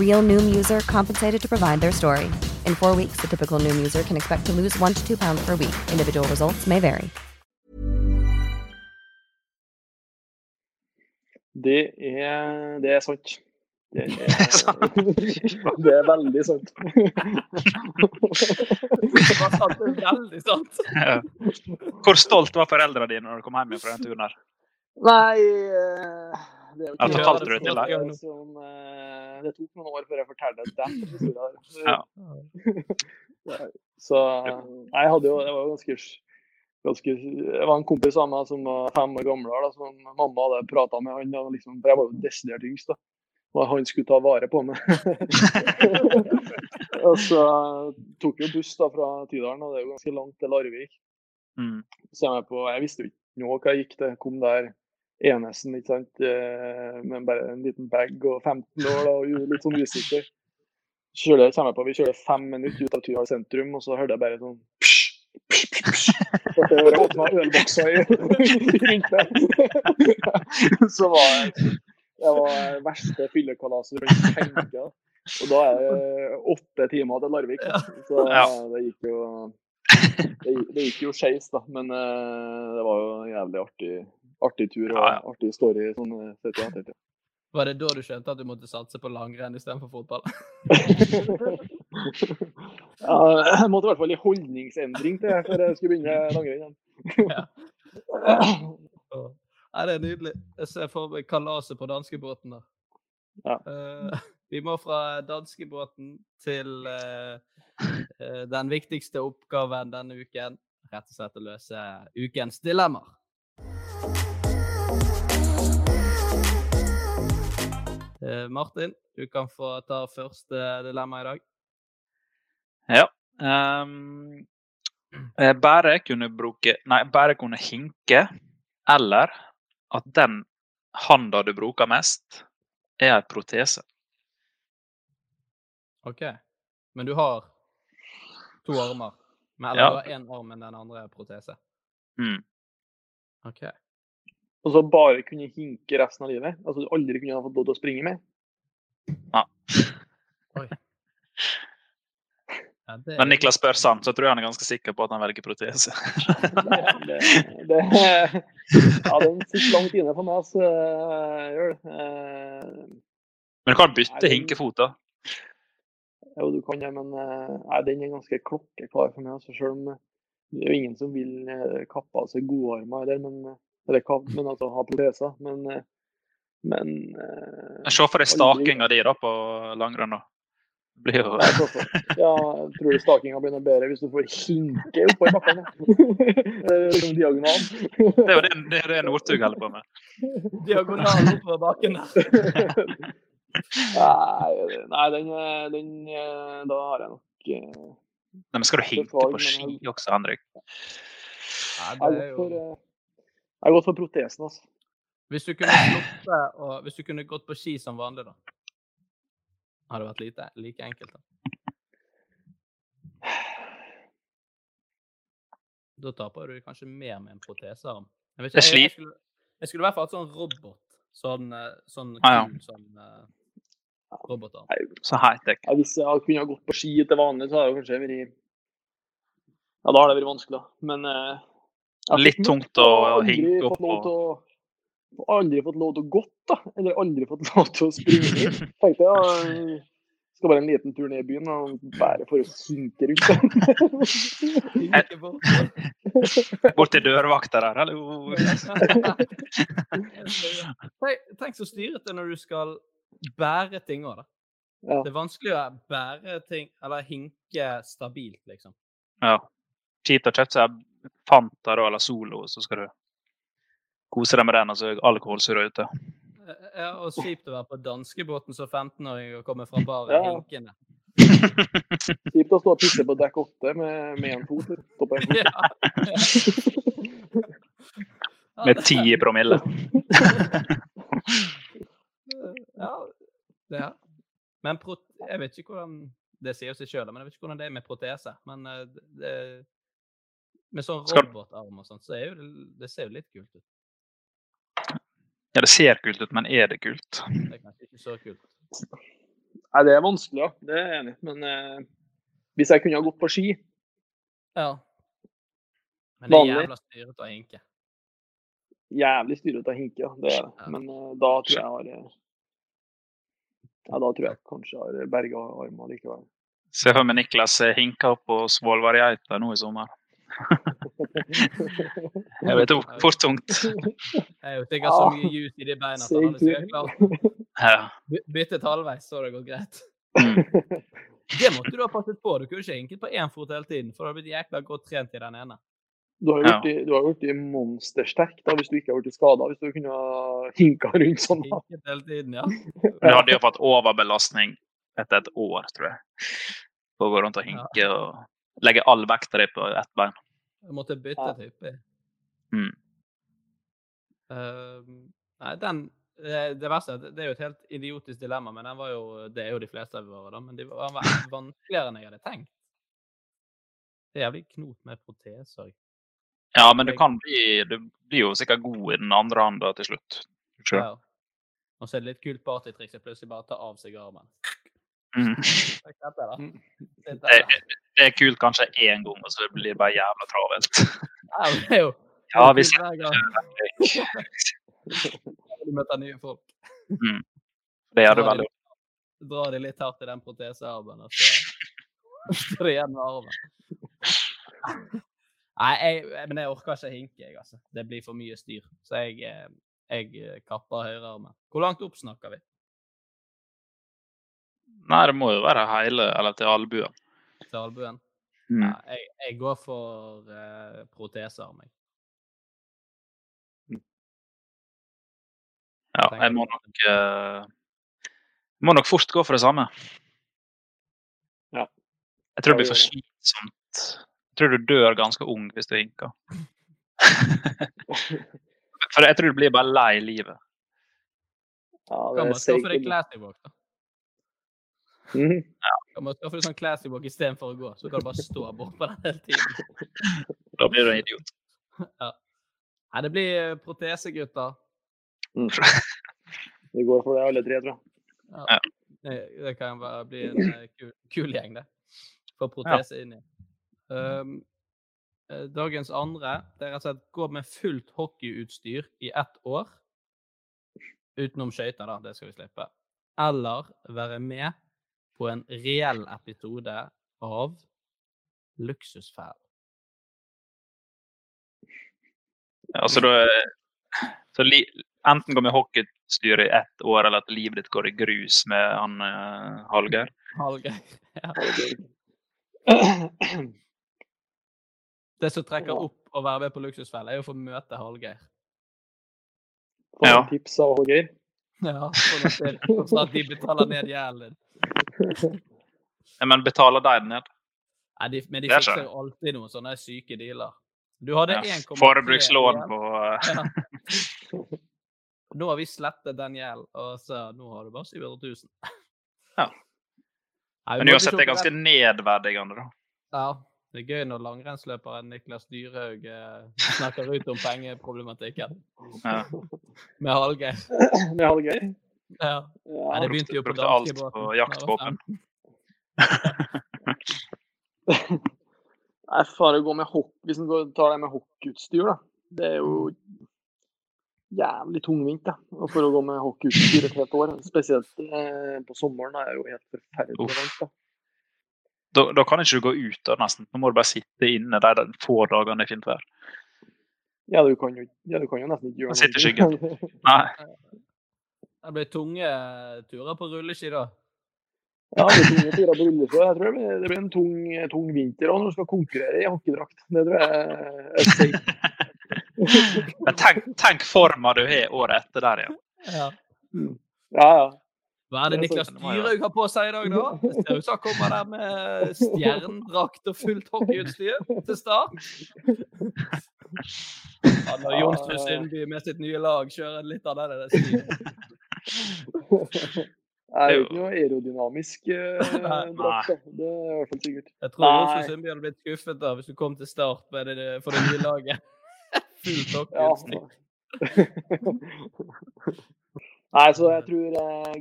Real Noom user compensated to provide their story. In four weeks, the typical Noom user can expect to lose one to two pounds per week. Individual results may vary. Det er, det er sant. Det er, det er veldig sant. Hva sa du? Veldig sant. Ja. Hvor stolt var foreldrene dine når du kom hjem fra den turen her? Nei eh, det er jo ikke det til det som eh, Det tok noen år før jeg fortalte den. Ja. Så jeg hadde jo Jeg var ganske ganske, jeg var en kompis av meg som var fem år gammel, da, som mamma hadde prata med han. Og liksom, for jeg var jo desidert yngst. da. Og han skulle ta vare på meg. og så tok vi jo buss da fra Tydalen, og det er jo ganske langt til Larvik. Mm. Så jeg, på, jeg visste jo ikke noe hva jeg gikk til. Kom der enesen, ikke sant. Men Med bare en liten bag og 15 år da, og litt sånn usikker. Kjøler, kommer jeg på, Vi kjører fem minutter ut av Tydal sentrum, og så hørte jeg bare sånn psj, psj, psj. Hørte jeg åpna ølbokser i rundt der. Så var det var verste fyllekalaset du kan tenke deg. Og da er det åtte timer til Larvik. da. Så det gikk jo det, gikk- jo skeis, da. Men eh, det var jo en jævlig artig, artig tur og Ja, ja. artig story. sånn eh, sett i ettertid. Var det da du skjønte at du måtte satse på langrenn istedenfor fotball? ja, jeg måtte i hvert fall i holdningsendring til før jeg skulle begynne langrenn igjen. ja, det er nydelig. Jeg ser for meg kalaset på danskebåten da. Ja. Uh, vi må fra danskebåten til uh, uh, den viktigste oppgaven denne uken. Rett og slett å løse ukens dilemmaer. Martin, du kan få ta første dilemma i dag. Ja. eh, bare kunne bruke Nei, bare kunne hinke, eller at den handa du bruker mest, er en protese. OK. Men du har to armer. Men, eller Ja. du har én arm, men den andre er protese. Mm. OK. Og så bare kunne hinke resten av livet. Altså du aldri kunne ha fått lov til å springe mer. Oi. Ja, det, Men Niklas spør sant, så jeg tror jeg han er ganske sikker på at han velger protese. Det, det, ja, den sitter langt inne for meg, så jeg gjør det. Eh, Men du kan bytte hinkefot, da. Jo, du kan det, men eh, nei, den er ganske klokkeklar for meg. Altså, selv om det er jo ingen som vil kappe av seg godarmer eller, men, eller, kap- men altså ha proteser. Men, eh, men eh, Se for deg stakinga di da på langrenn. da. Blir jo Ja, jeg tror stakinga blir noe bedre hvis du får hinke oppå i bakken. da. Eh, Som diagonal. Det er jo det, det, det Northug holder på med. Diagonal oppover bakken. Nei, nei den, eh, den Da har jeg nok Nei, men skal du hinke på ski også, Henrik? Nei, det er jo... eh, jeg har gått for protesen, altså. Hvis du kunne sluppet og hvis du kunne gått på ski som vanlig, da? Hadde det vært lite, like enkelt, da. Da taper du kanskje mer med en protesearm. Jeg, vet ikke, jeg, jeg, skulle, jeg skulle i hvert fall hatt sånn robot. Sånn, sånn, sånn Ah, ja. sånn uh, robotarm. Så high-tech. Ja, hvis jeg kunne ha gått på ski til vanlig, så hadde det kanskje vært Ja, da har det vært vanskelig, da. Men eh, har Litt tungt å hinke opp på. til å Aldri fått lov til å gått, da. Eller aldri fått lov til å springe. Tenkte jeg ja, skal bare en liten tur ned i byen og bare for å synke rundt. Bort. Til dørvakta der, hallo! Tenk så styrete når du skal bære ting òg, da. Ja. Det er vanskelig å bære ting, eller hinke stabilt, liksom. Ja. Kjipt å kjøpe seg Fanta da, eller Solo, så skal du kose deg med den, og så er alkoholsyre ute. Eh, Ja, og kjipt å være på danskebåten som 15-åring og komme fra baren Ja. hinkende. Kjipt å stå og pisse på dekk åtte med med en fot. Stå på en fot. Ja. Med ti i promille. Ja, det er. Men jeg vet ikke hvordan Det sier seg sjøl, men jeg vet ikke hvordan det er med protese. Men eh, det- med sånn robotarm og sånt, så er jo det, det ser jo litt kult ut. Ja, det ser kult ut, men er det kult? Det er kanskje ikke så kult. Nei, det er vanskelig, ja. Det er jeg enig i. Men eh, hvis jeg kunne ha gått på ski Ja. Men det er jævla styrete av hinke. Jævlig styrete av hinke, ja. Det er det. Men eh, da tror jeg jeg har eh, Ja, da tror jeg kanskje jeg har berga armen likevel. Se for meg Niklas hinker hinka opp på Svolværgeita nå i sommer. Jeg vet det var fort tungt. Jeg jo så mye juice i de beina at han hadde klart Ja. byttet halvveis, så det gått greit. Mm. Det måtte du ha passet på. Du kunne ikke hinket på én fot hele tiden, for du har blitt jækla godt trent i den ene. Du har jo Ja. blitt, monstersterk da, hvis du ikke har blitt skada. Hvis du kunne ha hinka rundt sånn. da. Hinket hele tiden, ja. Du hadde jo fått overbelastning etter et år, tror jeg. For å gå rundt og hinke og legge all vekta di på ett bein. Jeg måtte bytte Ja. type. Mm. Uh, nei, den Det verste er at det er jo et helt idiotisk dilemma, men den var jo, det er jo de fleste av våre, da. Men de var vanskeligere enn jeg hadde tenkt. Det er jævlig knot med proteser. Ja, men du kan bli Du blir jo sikkert god i den andre hånda til slutt. Sure. Ja. Og så er det litt kult partytriks å plutselig bare ta av seg armen. Mm. Dette, da. Sitt Det, der, da. Det er kult kanskje én gang, og så blir det bare jævla travelt. Ja, det er jo Ja, det vi er hver Du møter nye folk. mm. Det gjør du veldig de- Drar de litt hardt i den protesearmen, og så står det igjen med armen. Nei, jeg, men jeg orker ikke hinke, jeg, altså. Det blir for mye styr. Så jeg, eh, jeg eh, kapper høyrearmen. Hvor langt opp snakker vi? Nei, det må jo være hele, eller til albuen. Til albuen? Mm. Ja, jeg, jeg går for uh, proteser, meg. Ja, jeg må nok uh, må nok fort gå for det samme. Ja. Jeg tror det blir for slitsomt. Jeg tror du dør ganske ung hvis du hinker. for jeg tror du blir bare lei livet. Ja, det Kan er man skaffe deg seigt. classy da? Mhm. Kan man skaffe deg sånn classy walk istedenfor å gå? Så kan du bare stå bort på den hele tiden. Da blir du en idiot. Ja. Nei, det blir protesegutter protese, gutter. Mm. Vi går for det alle tre, tror jeg. Ja. Det, det kan bare bli en eh, kul, kul gjeng, det. Få protese inni. Um, eh, dagens andre det er rett og slett gå med fullt hockeyutstyr i ett år. Utenom skøyter, da. Det skal vi slippe. Eller være med på en reell episode av Luksusfellen. Altså, da så li, Enten går med hockeystyre i ett år, eller at livet ditt går i grus med han uh, Hallgeir. Hallgeir. Ja. Det som trekker opp å være med på Luksusfellen, er å få møte Hallgeir. Få ja. tips av Hallgeir. Ja, sånn at de betaler ned gjelden din. Men betaler de den ned? Nei, de, men de fikser jo alltid noen sånne syke dealer. Du hadde ja, Forbrukslån på ja. Nå har vi slettet den gjelden, og så nå har du bare 700 000. Ja. Nei, men uansett, det er ganske nedverdigende, da. Ja. Det er gøy når langrennsløperen Niklas Dyrhaug eh, snakker ut om pengeproblematikken. Ja. Med Hallgeir. Med Hallgeir? Ja. ja. Nei, det begynte jo på Brukte alt på jaktvåpen. Nei, faen, å gå med hokk Hvis en tar det med hockeyutstyr, da. Det er jo jævlig tungvint. da. For å gå med hockeyutstyr et helt år, spesielt eh, på sommeren, er jo helt forferdelig varmt. da. Da, da, kan ikke du gå ut da, nesten. Nå må du bare sitte inne de, de få dagene det er fint vær. Ja, du kan jo, ja, du kan jo nesten ikke gjøre noe. Sitte i skyggen. Nei. Det blir tunge turer på rulleski da? Ja, det blir tunge turer på rulleski. Jeg tror det blir, en tung, tung vinter òg når du skal konkurrere i hockeydrakt. Det tror jeg er safe. Men tenk, tenk forma du har året etter der igjen. Ja. Mm. ja, ja. Hva er det Niklas Dyrhaug har på seg i dag, da? Det ser ut som han kommer der med stjernedrakt og fullt hockeyutstyr til start. Ja, når Jonsrud Sundby med sitt nye lag kjører litt av det stilen. Det er jo ikke noe aerodynamisk uh, drakt. Det er i hvert fall sikkert. Jeg tror også Sundby hadde blitt skuffet da hvis du kom til start med det, for det nye laget. Fullt hockeyutstyr. Nei, så jeg tror eh,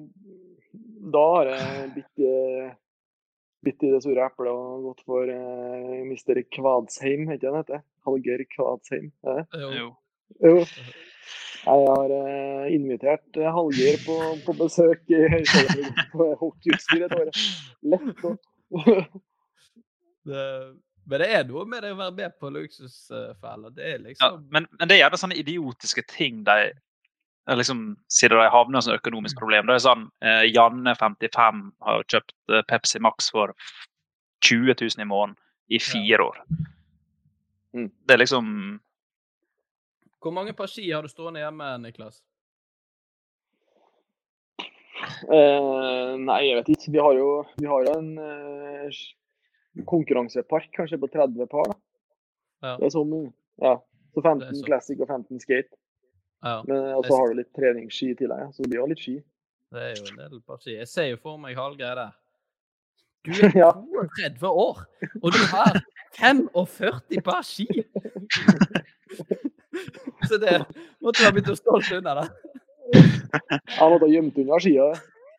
Da har jeg bitt, bitt i det sure eplet og gått for eh, Mr. Kvadsheim, heter han heter? Hallgeir Kvadsheim? Det? Jo. jo. Jeg har eh, invitert eh, Hallgeir på, på, besøk i på hockeyutstyr et år. Lett å Men det er noe med det å være med på luksusfeller. Det er liksom ja, men, men, det er gjerne sånne idiotiske ting de liksom, siden de havner i et økonomisk problem. Det er sånn, eh, Janne 55 har kjøpt eh, Pepsi Max for 20 000 i måneden i fire år. Mm. Det er liksom Hvor mange par ski har du stående hjemme, Niklas? Eh, nei, jeg vet ikke. Vi har jo, vi har jo en eh, konkurransepark kanskje på 30 par. Da. Ja. Det er sånn, ja. Så 15 så. classic og 15 skate. Ja. Men så har du litt treningsski i tillegg, så det blir jo litt ski. Det er jo en del par ski. Jeg ser jo for meg Hallgeir der. Du er 32 år, og du har 45 par ski! så det måtte du ha å stolt unna, da. Han måtte ha gjemt unna skia.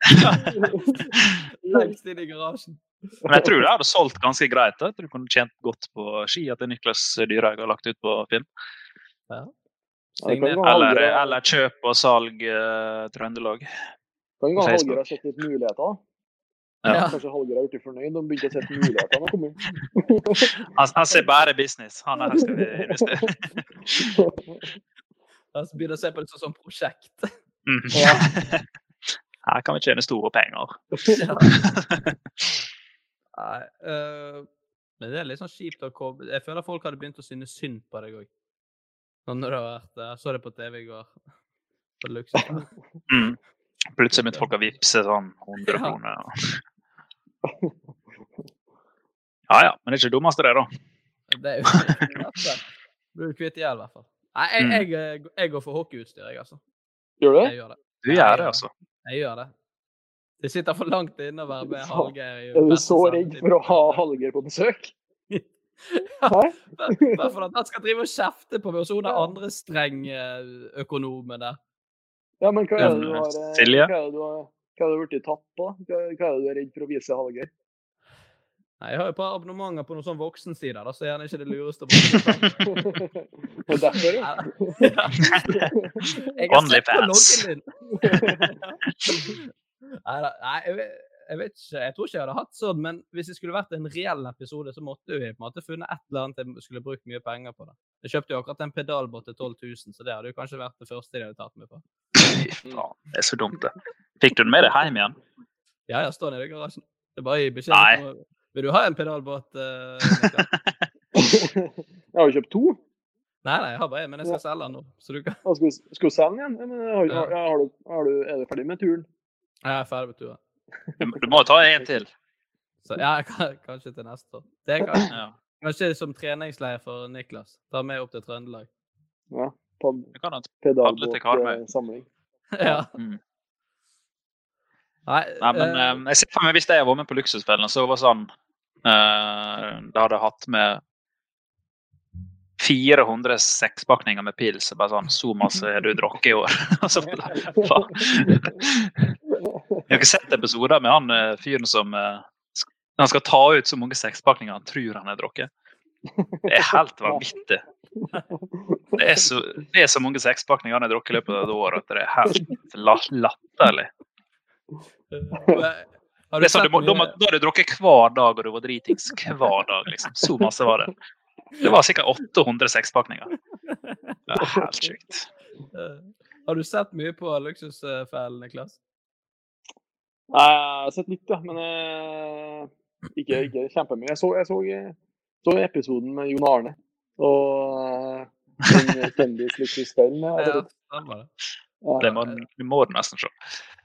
Lengst inn i garasjen. Men jeg tror det hadde solgt ganske greit. Jeg tror du kunne tjent godt på skia til Niklas Dyrhaug har lagt ut på film. Ja. Eller, eller, kjøp og salg uh, Trøndelag. Kan jo Hallgeir ha sett litt muligheter. Ja. Kanskje Hallgeir er blitt fornøyd de begynte å se mulighetene komme. han, han ser bare business. Han er her skal vi investere. Han begynner å se på det som prosjekt. Mm. Ja. Her kan vi tjene store penger. Nei, uh, men det er litt sånn kjipt å komme Jeg føler folk hadde begynt å synes synd på deg òg. Når du har vært Jeg Så det på TV i går. På. Mm. Plutselig begynte folk å vippse sånn 100 kroner. Ja ja, men det er ikke det dummeste, det, da. Det er jo Blir du kvitt i hjel, i hvert fall. Nei, jeg, mm. jeg, jeg, går for hockeyutstyr, jeg, altså. Gjør du det? Gjør det. Du gjør det, altså? Jeg gjør det. Det sitter for langt inne å være med Hallgeir. Er du så redd for å ha Hallgeir på besøk? Bare for at han skal drive og kjefte på meg, og så hun er andre strengøkonomen der. Ja, men hva er det du har, eh, Silje? Hva er det du blitt tatt på? Hva, hva er det du er redd for å vise Hallgeir? Nei, Jeg har jo et par abonnementer på noen sånn voksensider, da, så er gjerne ikke det lureste. Og er derfor, ja. Jeg har sett på loggen din. nei, nei, jeg vet ikke, jeg tror ikke jeg hadde hatt sånn, men hvis det skulle vært en reell episode, så måtte vi på en måte funnet et eller annet jeg skulle brukt mye penger på. det. Jeg kjøpte jo akkurat en pedalbåt til 12 000, så det hadde jo kanskje vært det første de hadde tatt meg på. Fy faen, det er så dumt, det. Fikk du den med deg hjem igjen? Ja, jeg står nede i garasjen. Det er bare i beskjed. Nei. Vil du ha en pedalbåt? Uh, Jeg har jo kjøpt to. nei, nei, jeg har bare en, men jeg skal selge den nå. Så du kan skal, vi selge den igjen? Men, har, har, har du, har du, er du ferdig med turen? Jeg er ferdig med turen. Du, må ta en til. Så ja, kanskje til neste år. Det kan, Ja. kanskje som treningsleir for Niklas. Ta med opp til Trøndelag. Ja. Pedalbåtsamling. Ja. Mm. Nei, Nei, men eh, eh, jeg ser for meg hvis jeg var med på Luksusfellen, så var det sånn eh, Da hadde jeg hatt med 400 sekspakninger med pils. Bare sånn Så masse har du drukket i år? Og så bare, faen. Jeg har ikke sett episoder med han eh, fyren som eh, Han skal ta ut så mange sekspakninger han tror han har drukket. Det er helt vanvittig. Det er så, det er så mange sekspakninger han har drukket i løpet av et år at det er helt la- latterlig. har Det er sånn, du må, da, da har du drukket hver dag, og du var dritings hver dag. liksom. Så masse var det. Det var sikkert 800 sekspakninger. Det er helt sjukt. Har du sett mye på Luksusfellen, Niklas? Nei, jeg har sett litt, ja. Men eh, ikke, ikke kjempemye. Jeg så, jeg så, så episoden med Jon Arne og eh, den kjendislykkespillen. Ja, det stemmer det. Det må, du må nesten se.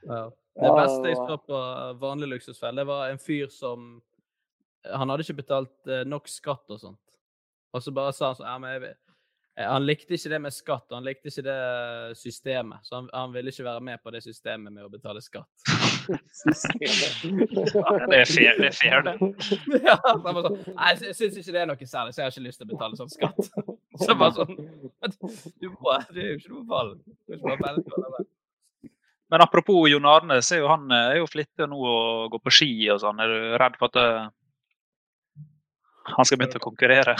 Ja. Det beste jeg så på vanlig luksusfelle, det var en fyr som Han hadde ikke betalt eh, nok skatt og sånt. Og så bare sa han sånn ja, men jeg, eh, Han likte ikke det med skatt, og han likte ikke det systemet. Så han, han ville ikke være med på det systemet med å betale skatt. Det er fair, det. Er fair, det. ja, så bare sånn, Nei, jeg, syns ikke det er noe særlig, så jeg har ikke lyst til å betale sånn skatt. Så bare sånn Du må, det er jo ikke noe valg. Men apropos Jon Arne, så er jo han eh, er jo flittig nå å gå på ski og sånn. Er du redd for at det, han skal begynne å konkurrere?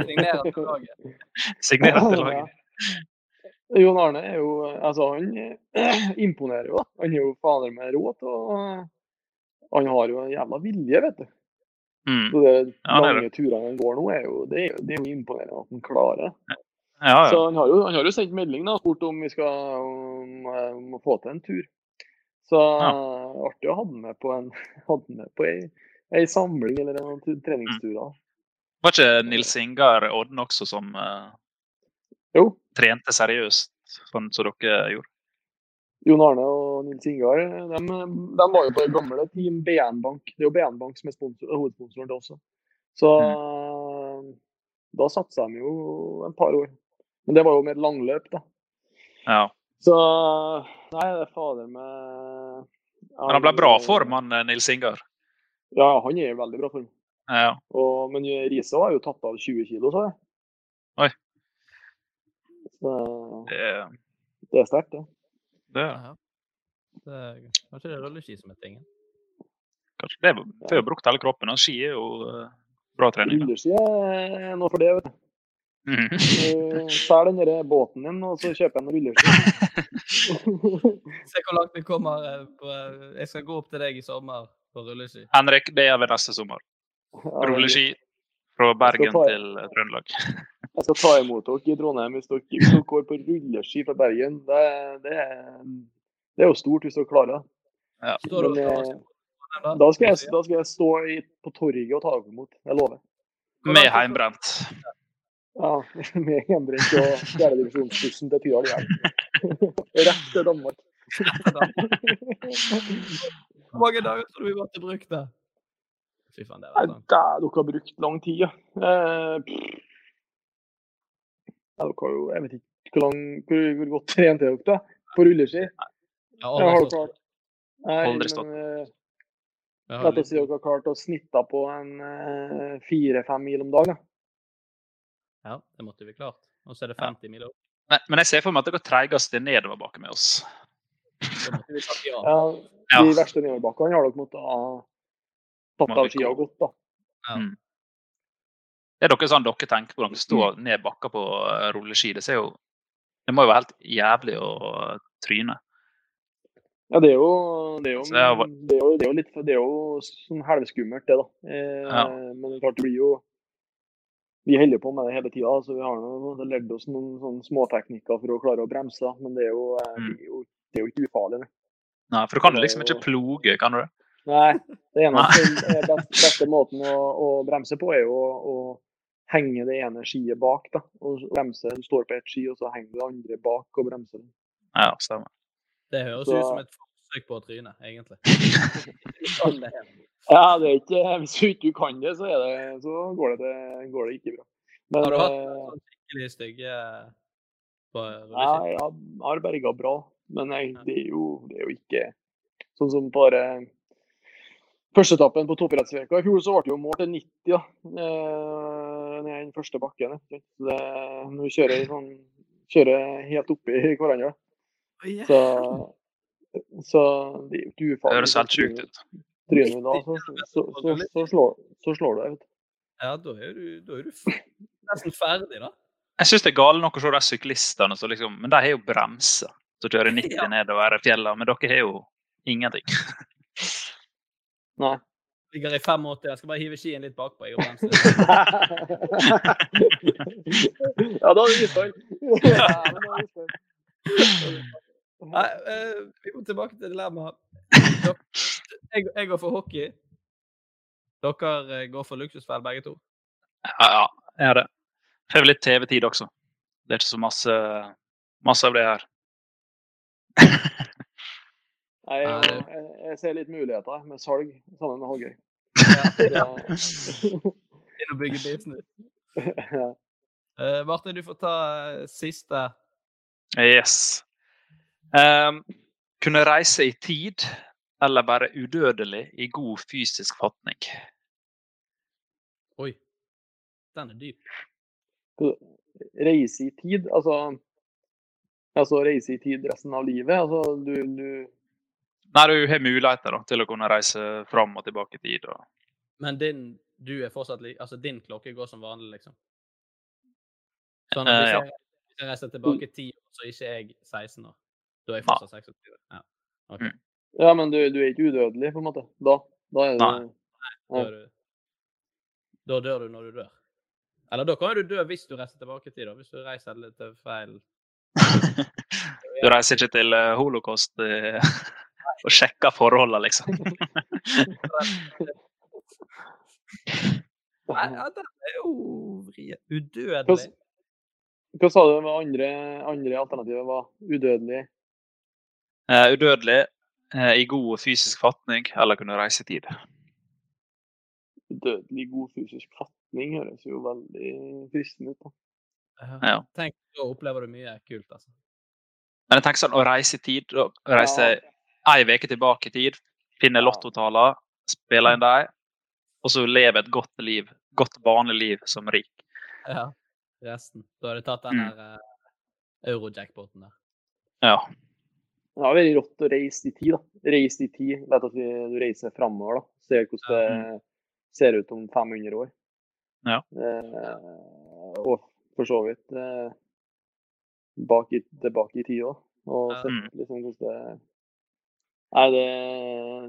Signere til laget. Signere til laget? Jon Arne er jo Altså, han eh, imponerer jo. Han er jo fader med råd til å Han har jo en jævla vilje, vet du. Mm. Så de Ja, lange turene han går nå, er jo, det, er det er jo imponerende at han klarer det. Ja, Så han har, jo, han har jo sendt melding da, og spurt om vi skal om, eh, om å få til en tur. Så artig å ha den med på en hadde med på ei, ei samling eller en treningstur. da. Var ikke Nils Ingar Odden også som eh, Jo. trente seriøst, sånn som dere gjorde? Jon Arne og Nils Ingar de, de var jo på det gamle Team BN Bank. Det er jo BN Bank som er sponsor, hovedsponsoren til også. Så da satsa de jo en par år. Men det var jo med langløp, da. Ja. Så Nei, det er fader med Men han ble bra form, han eh, Nils Ingar. Ja, han er i veldig bra form. Ja. Og, men Riise har jo tatt av 20 kilo, så jeg. Oi. Så Det, er- det er sterkt, det. det, Ja. Det er, kanskje det er rulleski som er tingen. kanskje, det er får jo brukt hele kroppen, og ski er jo eh, bra trening. Rulleski er noe for det, vet du. Mhm. Eh, Selg den der båten din, og så kjøper jeg en rulleski. Se hvor langt vi kommer. eh, På, jeg skal gå opp til deg i sommer på rulleski. Henrik, det gjør vi neste sommer. Rulleski fra Bergen ta- til Trøndelag. Jeg skal ta imot dere i Trondheim hvis dere, hvis dere går på rulleski fra Bergen. Det, det, er, det er jo stort hvis dere klarer det. Ja. Men, eh, da? Da skal jeg, da skal jeg stå i, på torget og ta dere imot. Jeg lover. Med heimbrent. Ja, Med hjemmebrent og fjerdedivisjonsbussen til Tyrdal igjen. Rett til Danmark. Hvor mange dager tror du vi måtte bruke det? Fy faen, det var da, dere har brukt lang tid, ja. Eh, ja dere har jo, jeg vet ikke hvor, lang, hvor, hvor godt trent er dere da, på rulleski? Ja, har har dere klart? Aldri stått. eh, La har oss si dere har klart å snitte på en eh, fire-fem mil om dagen. Ja, det måtte vi klart. Og så er det 50 mil opp. Men, men jeg ser for meg at det går treigest i nedoverbakke med oss. Ja. De verste nedoverbakkene har dere måttet ha tatt av skia og gått, da. Ja. Mm. Er dere sånn dere tenker på når dere står ned bakka på eh, rulleski? Det ser jo Det må jo være helt jævlig å tryne. Ja, det er jo, det er jo, det er jo, det er jo, det er jo litt Det er jo sånn halvskummelt, det, da. Eh, Ja. Men det er klart, det blir jo Vi holder på med det hele tida, så vi har nå lært oss noen sånne småteknikker for å klare å bremse. Men det er jo, eh, Mm. det er jo, det er jo ikke ufarlig. Nei, for du kan er liksom ikke ploge, kan du det? Nei, det eneste er best, beste måten å, å bremse på, er jo å, å henge det ene skiet bak. da, og bremse. Du står på ett ski, og så henger det andre bak og bremser. Ja, stemmer. Det høres Så- ut som et forsøk på å tryne, egentlig. Sånn. Ja, det er ikke, Hvis du ikke kan det, så, er det, så går, det, det- går det ikke bra. Men Har du hatt eh, skikkelig stygge på ja, jeg har berga bra. Men jeg, det, er jo, det er jo ikke sånn som bare Førsteetappen på toppidrettsveka i fjor så ble det jo mål til 90 da, eh, ned i den første bakken. Nå. Det, kjører, sånn, kjører helt oppi hverandre, så, så det er jo ikke Det høres helt sjukt ut. Trynet da, så, så, så, så, slår, så slår du deg. ut. Ja, da er du, da er du f- nesten ferdig, da. Jeg syns det er gale nok å se de syklistene som liksom Men de har jo bremser som kjører 90 Ja. nedover fjellene, men dere har jo ingenting. Nei. Ligger i 85, jeg skal bare hive skien litt bakpå. Jeg og bremse. ja, da er er det isfall. Nei, uh, vi må tilbake til dilemmaet. Jeg, jeg går for hockey. Dere eh, går for luksusfell, begge to. Ja, ja, jeg er det. Får litt TV-tid også. Det er ikke så masse, masse av det her. Nei, jeg, jeg, jeg ser litt muligheter med salg sammen med Hallgeir. Inn og bygge business. Ja. Uh, Martin, du får ta eh, siste. Yes. Um, kunne reise i tid, eller være udødelig i god fysisk fatning? Oi. Den er dyp. Reise i tid, altså Altså reise i tid resten av livet. Altså du, du Nei, du har muligheter da, til å kunne reise fram og tilbake i tid. Og... Men din, du er fortsatt altså din klokke går som vanlig, liksom? Sånn at hvis Eh, ja. jeg, hvis jeg reiser tilbake ti år, så er ikke jeg 16 år. Da er jeg fortsatt 26. Ja. ok. Mm. Ja, men du, du er ikke udødelig, på en måte. Da, da er du Nei. Da, er du, da dør du når du dør. Eller da kan du dø hvis du reiser tilbake i tid, da. Hvis du reiser litt til feil Du reiser ikke til eh, holocaust eh, og sjekka forholdene, liksom. Nei, ja, den er jo Udødelig. hva sa du med andre, andre alternativet var udødelig? Uh, udødelig, uh, i god fysisk fatning, eller kunne reise i tid. Udødelig god fysisk fatning høres jo veldig fristende ut. da. Ja. Tenk, da opplever du mye kult, altså. Men jeg tenker sånn, å reise i tid, å reise ei uke tilbake i tid, finne lottotaler, spille inn dem, og så leve et godt liv, godt vanlig liv som rik. Ja. Resten. Da har du tatt den Mm. der uh, eurojackpoten der. Ja. Det har vært rått å reise i tid. da. Reise i tid. Vet at vi- du reiser framover. da. Ser hvordan det ser ut om 500 år. Ja. Eh, og for så vidt eh, bak i, tilbake i tid òg. Og sett Mm. liksom hvordan det Nei, det,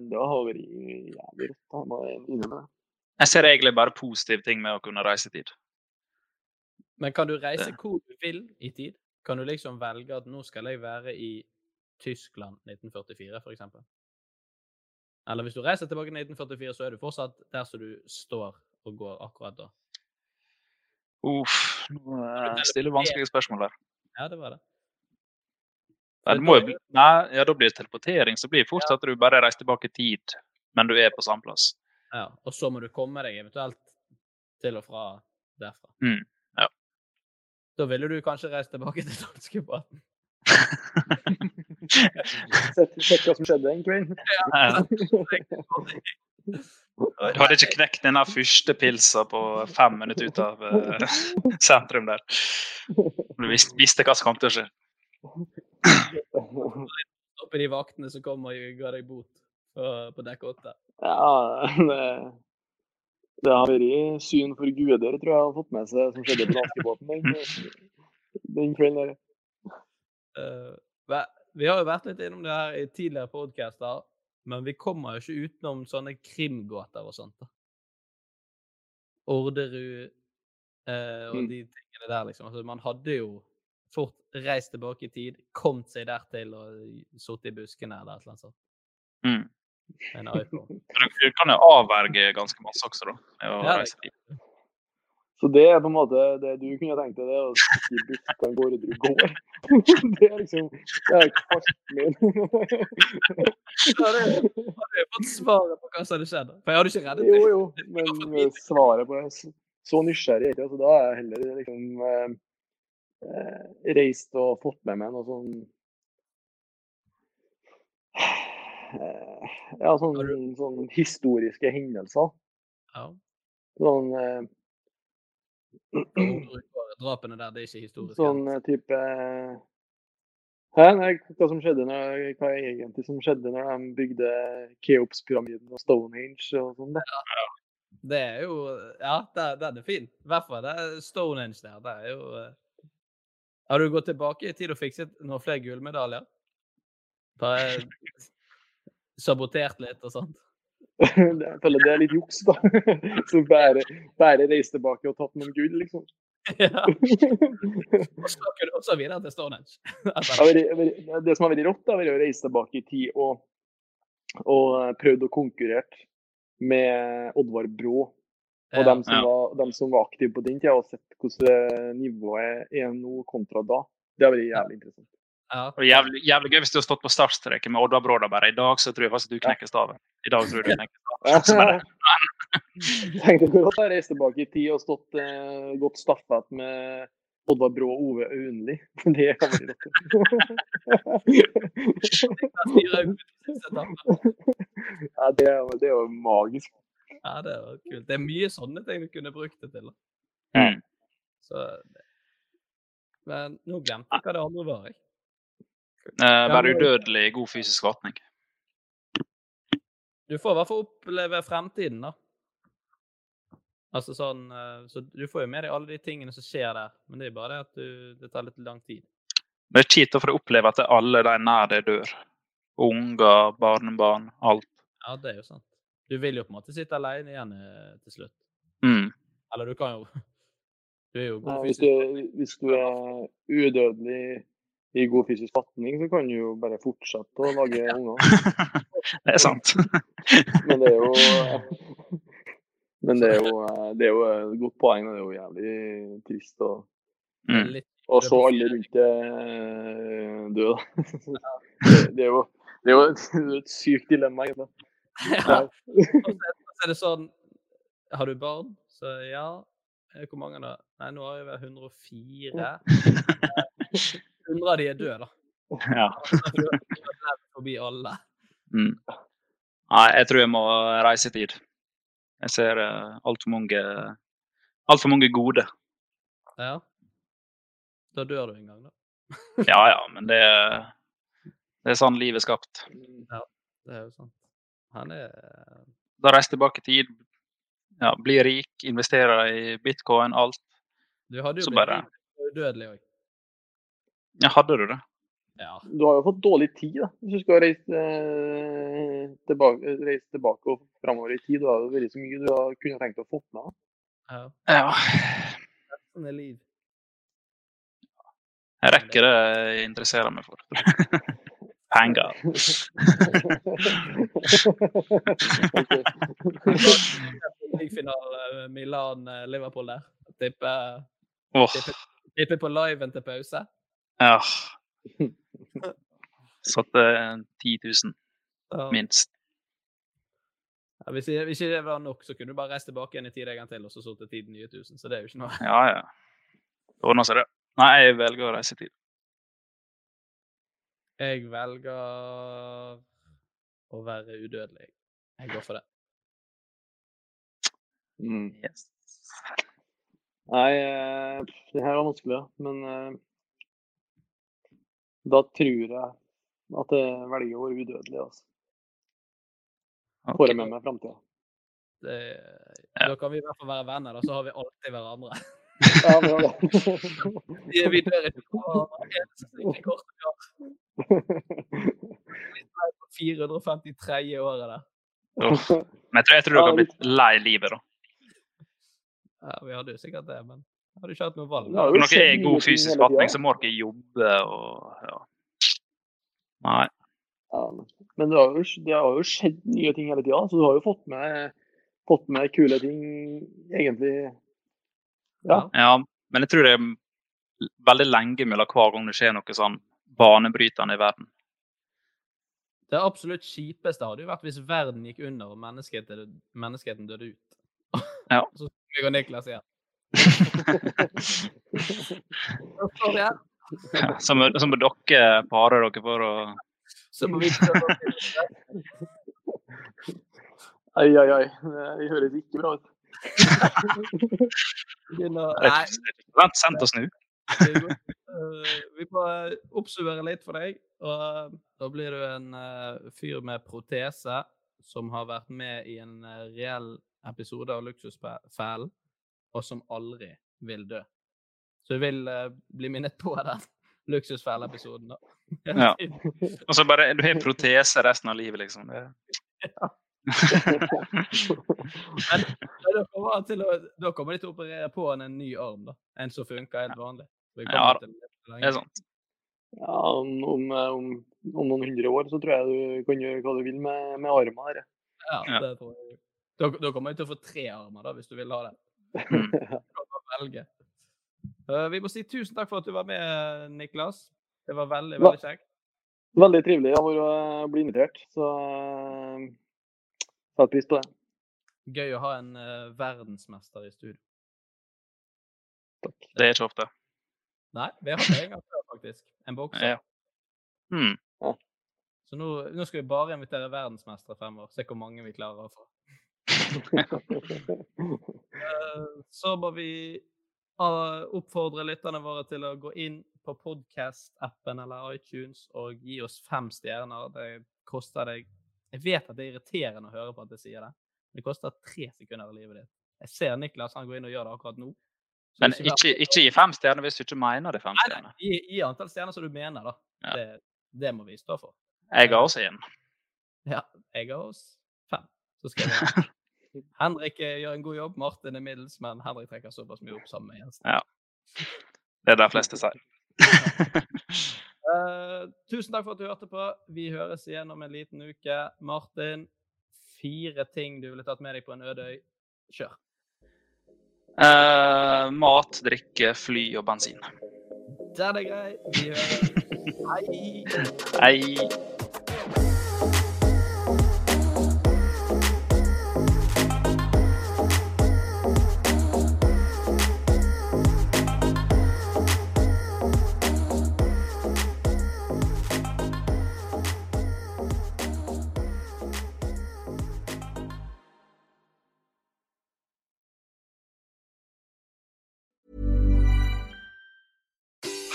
det var vært jævlig rått. Jeg må innrømme det. Jeg ser egentlig bare positive ting med å kunne reise i tid. Men kan du reise Det- hvor du vil i tid? Kan du liksom velge at nå skal jeg være i Tyskland 1944, for eksempel? Eller hvis du reiser tilbake til 1944, så er du fortsatt der som du står og går akkurat da. Uff, nå stiller vanskelige spørsmål der. Ja, det var det. Ja, det må jo bli, nei, ja, da blir det teleportering, så blir det fort at du bare reiser tilbake i tid, men du er på samme plass. Ja, og så må du komme deg eventuelt til og fra derfra. Mm, ja. Da ville du kanskje reist tilbake til danskebåten. Sett, hva som skjedde egentlig. Ja. Du hadde ikke knekt denne første pilsa på fem minutter ut av eh, sentrum der. Du visste, visste hva som kom til å skje. Oppe de vaktene som kom og ga deg bot på, på dekk åtte. Ja, det, det har vært syn for guder, tror jeg, har fått med seg, som skjedde på Askebåten den, den kvelden. der. Eh, Vi har jo vært litt innom det her i tidligere podcaster, men vi kommer jo ikke utenom sånne krimgåter og sånt. da. Orderud eh, og Mm. de tingene der, liksom. Altså, man hadde jo fort reist tilbake i tid, kommet seg dertil og sittet i buskene eller et eller annet sånt. Mm. med En iPhone. Du, kan jo avverge ganske masse også, da. med å Ja, reise dit. Så det er på en måte det du kunne tenkt deg, det å sitte i buskene hvor du går. Det er liksom Det er ikke Da min. hadde jeg fått svaret på hva som hadde skjedd. For jeg hadde ikke reddet Jo, deg. jo, men svaret på det så- nysgjerrig er jeg ikke. Altså, da er jeg heller liksom eh, reist og fått med meg noe sånn eh, Ja, sånn, sånn historiske hendelser. Ja. Sånn eh, Drapene der, det er ikke historisk. Sånn eh, type Hæ? Nei, hva som skjedde når, hva er egentlig som skjedde når de bygde Keops-pyramiden og Stonehenge og sånn? Ja, Det er jo Ja, den, er fin. I hvert fall det Stonehenge der. Det er jo eh, Har du gått tilbake i tid og fikset noen flere gullmedaljer? Bare sabotert litt og sånt? Jeg føler det er litt juks, da. Så bare, bare reise tilbake og tatt noen gull, liksom. Ja. Og så videre til Stonehenge. Det som har vært rått, da, vært å reise tilbake i tid og, og prøvd å konkurrere med Oddvar Brå. Og Ja. dem, som Ja. var, dem som var aktive på den tida, og sett hvordan nivået er nå kontra da. Det har vært jævlig interessant. Ja. Og jævlig, jævlig gøy hvis du har stått på startstreken med Oddvar Brå da bare. I dag så tror jeg faktisk du knekker staven. I dag tror jeg du knekker staven. Så bare, Tenk deg hvor godt jeg reist tilbake i tid og stått eh, gått staffet med Oddvar Brå og Ove Aunli. Det kan være rått. Ja, det, det er jo magisk. Ja, det var kult. Det er mye sånne ting du kunne brukt det til. Mm. Så Men nå glemte jeg hva det andre var. Være eh, udødelig i god fysisk vatning. Du får i hvert fall oppleve fremtiden, da. Altså sånn eh, Så du får jo med deg alle de tingene som skjer der, men det er bare det at du, det tar litt lang tid. Det er kjipt å få oppleve at alle de nær deg dør. Unger, barnebarn, alt. Ja, det er jo sant. Du vil jo på en måte sitte alene igjen eh, til slutt. Mm. Eller du kan jo Du er jo Ja, god hvis, du, hvis du er udødelig i god fysisk fatning, så kan du jo bare fortsette å lage unger. Det er sant. Men det er jo Men det er jo, det er jo et godt poeng, og det er jo jævlig trist å Mm. Og så alle rundt deg dø. da. Det, er jo det er jo et sykt dilemma. egentlig. Ja. Så er det sånn Har du barn? Så ja. Eh, Hvor mange da? Nei, nå har jeg vel 104. 100 av de er døde, da. Ja. Forbi alle. Mm. Nei, jeg tror jeg må reise i tid. Jeg ser uh, altfor mange altfor mange gode. Ja. Da dør du en gang, da. Ja ja, men det, det er sånn livet er skapt. Ja, det er jo sant. Han er Da reiser tilbake i tid, ja, blir rik, investerer i bitcoin, alt. Du hadde jo Så blitt bare- udødelig òg. Ja, hadde du det? Ja. Du har jo fått dårlig tid da, hvis du skal reise, eh, tilbake, reise tilbake og framover i tid. Da har det vært så mye du har kunne tenkt å få med. ja. Ja. Sånn er liv. Jeg rekker det jeg interesserer meg for. Penger. Ligafinale Milan-Liverpool der. Tipper Åh, tipper, på liven til pause. ja. Satte 10 000, Ja. minst. Ja, hvis, ikke, hvis ikke det var nok, så kunne du bare reist tilbake igjen i tid en gang til og så sittet tiden nye tusen. Så det er jo ikke noe. Ja, ja. Det ordner seg, det. Nei, jeg velger å reise i tid. Jeg velger å være udødelig. Jeg går for det. Mm. Yes. Nei, eh, det her var vanskelig, men eh, da tror jeg at jeg velger å være udødelig. Altså. Får jeg med meg framtida. det. Da kan vi i hvert fall være venner, da. Så har vi alltid hverandre. Ja, vi gjør det. Vi, vi dør ikke på eneste siste vi har. På 453 året der. Uff. Men jeg tror, jeg tror dere har blitt lei livet, da. Ja, vi hadde jo sikkert det, men hadde ikke hatt noe valg. Ja, Når dere er i god fysisk fatning, så må dere jobbe og ja. Nei. Ja, men det har, jo, det har jo skjedd nye ting hele tida, så du har jo fått med, fått med kule ting, egentlig. Ja. Ja, men jeg tror det er veldig lenge mellom hver gang det skjer noe sånn banebrytende i verden. Det absolutt kjipeste hadde jo vært hvis verden gikk under og menneskeheten, menneskeheten døde ut. Ja. Så skulle jeg og Niklas igjen. Ja, så, må, så må dere pare dere for å Så må vi Oi, oi, Ai, ai, ai. Det høres ikke bra ut. begynne Nei, sendt og snu. Eh, vi får oppsummere litt for deg. Og eh, da blir du en eh, fyr med protese som har vært med i en eh, reell episode av Luksusfellen, og som aldri vil dø. Så du vil eh, bli minnet på den Luksusfellen-episoden, da. Ja. Og så bare Du har protese resten av livet, liksom. Det, Men da kommer, til å, da kommer de til å operere på en, en ny arm, da. En som funker helt vanlig. Ja det er sant. Ja, om, om, om, noen hundre år så tror jeg du kan gjøre hva du vil med, med armene her. Ja, det tror jeg. Da, da kommer du til å få tre armer, da, hvis du vil ha det. Mm. Bare velge. Uh, vi må si tusen takk for at du var med, Niklas. Det var veldig, veldig kjekt. Veldig trivelig å bli invitert, så setter pris på det. Gøy å ha en uh, verdensmester i studio. Det er ikke ofte. Nei, vi har hatt det en gang før, faktisk. En bokser. Ja. Hmm. Så nå, nå skal vi bare invitere verdensmestere fremover. Se hvor mange vi klarer å få. Eh, Så må vi eh, oppfordre lytterne våre til å gå inn på podcast-appen eller iTunes og gi oss fem stjerner. Det koster deg Jeg vet at det er irriterende å høre på at jeg sier det, men det koster tre sekunder av livet ditt. Jeg ser Niklas han går inn og gjør det akkurat nå. Men ikke, ikke, ikke gi fem stjerner hvis du ikke mener det fem Nei, nei, stjerner. gi, gi antall stjerner som du mener, da. Ja. Det, det må vi stå for. Jeg ga også én. Ja, jeg har oss fem. Så skal jeg Henrik eh, gjør en god jobb, Martin er middels, men Henrik trekker såpass mye opp sammen med Jensen. Ja. Det er det de fleste sier. Eh, tusen takk for at du hørte på. Vi høres igjen om en liten uke. Martin, fire ting du ville tatt med deg på en øde øy. Kjør. Uh, mat, drikke, fly og bensin. Den er grei. Vi høres. Hei. Hei.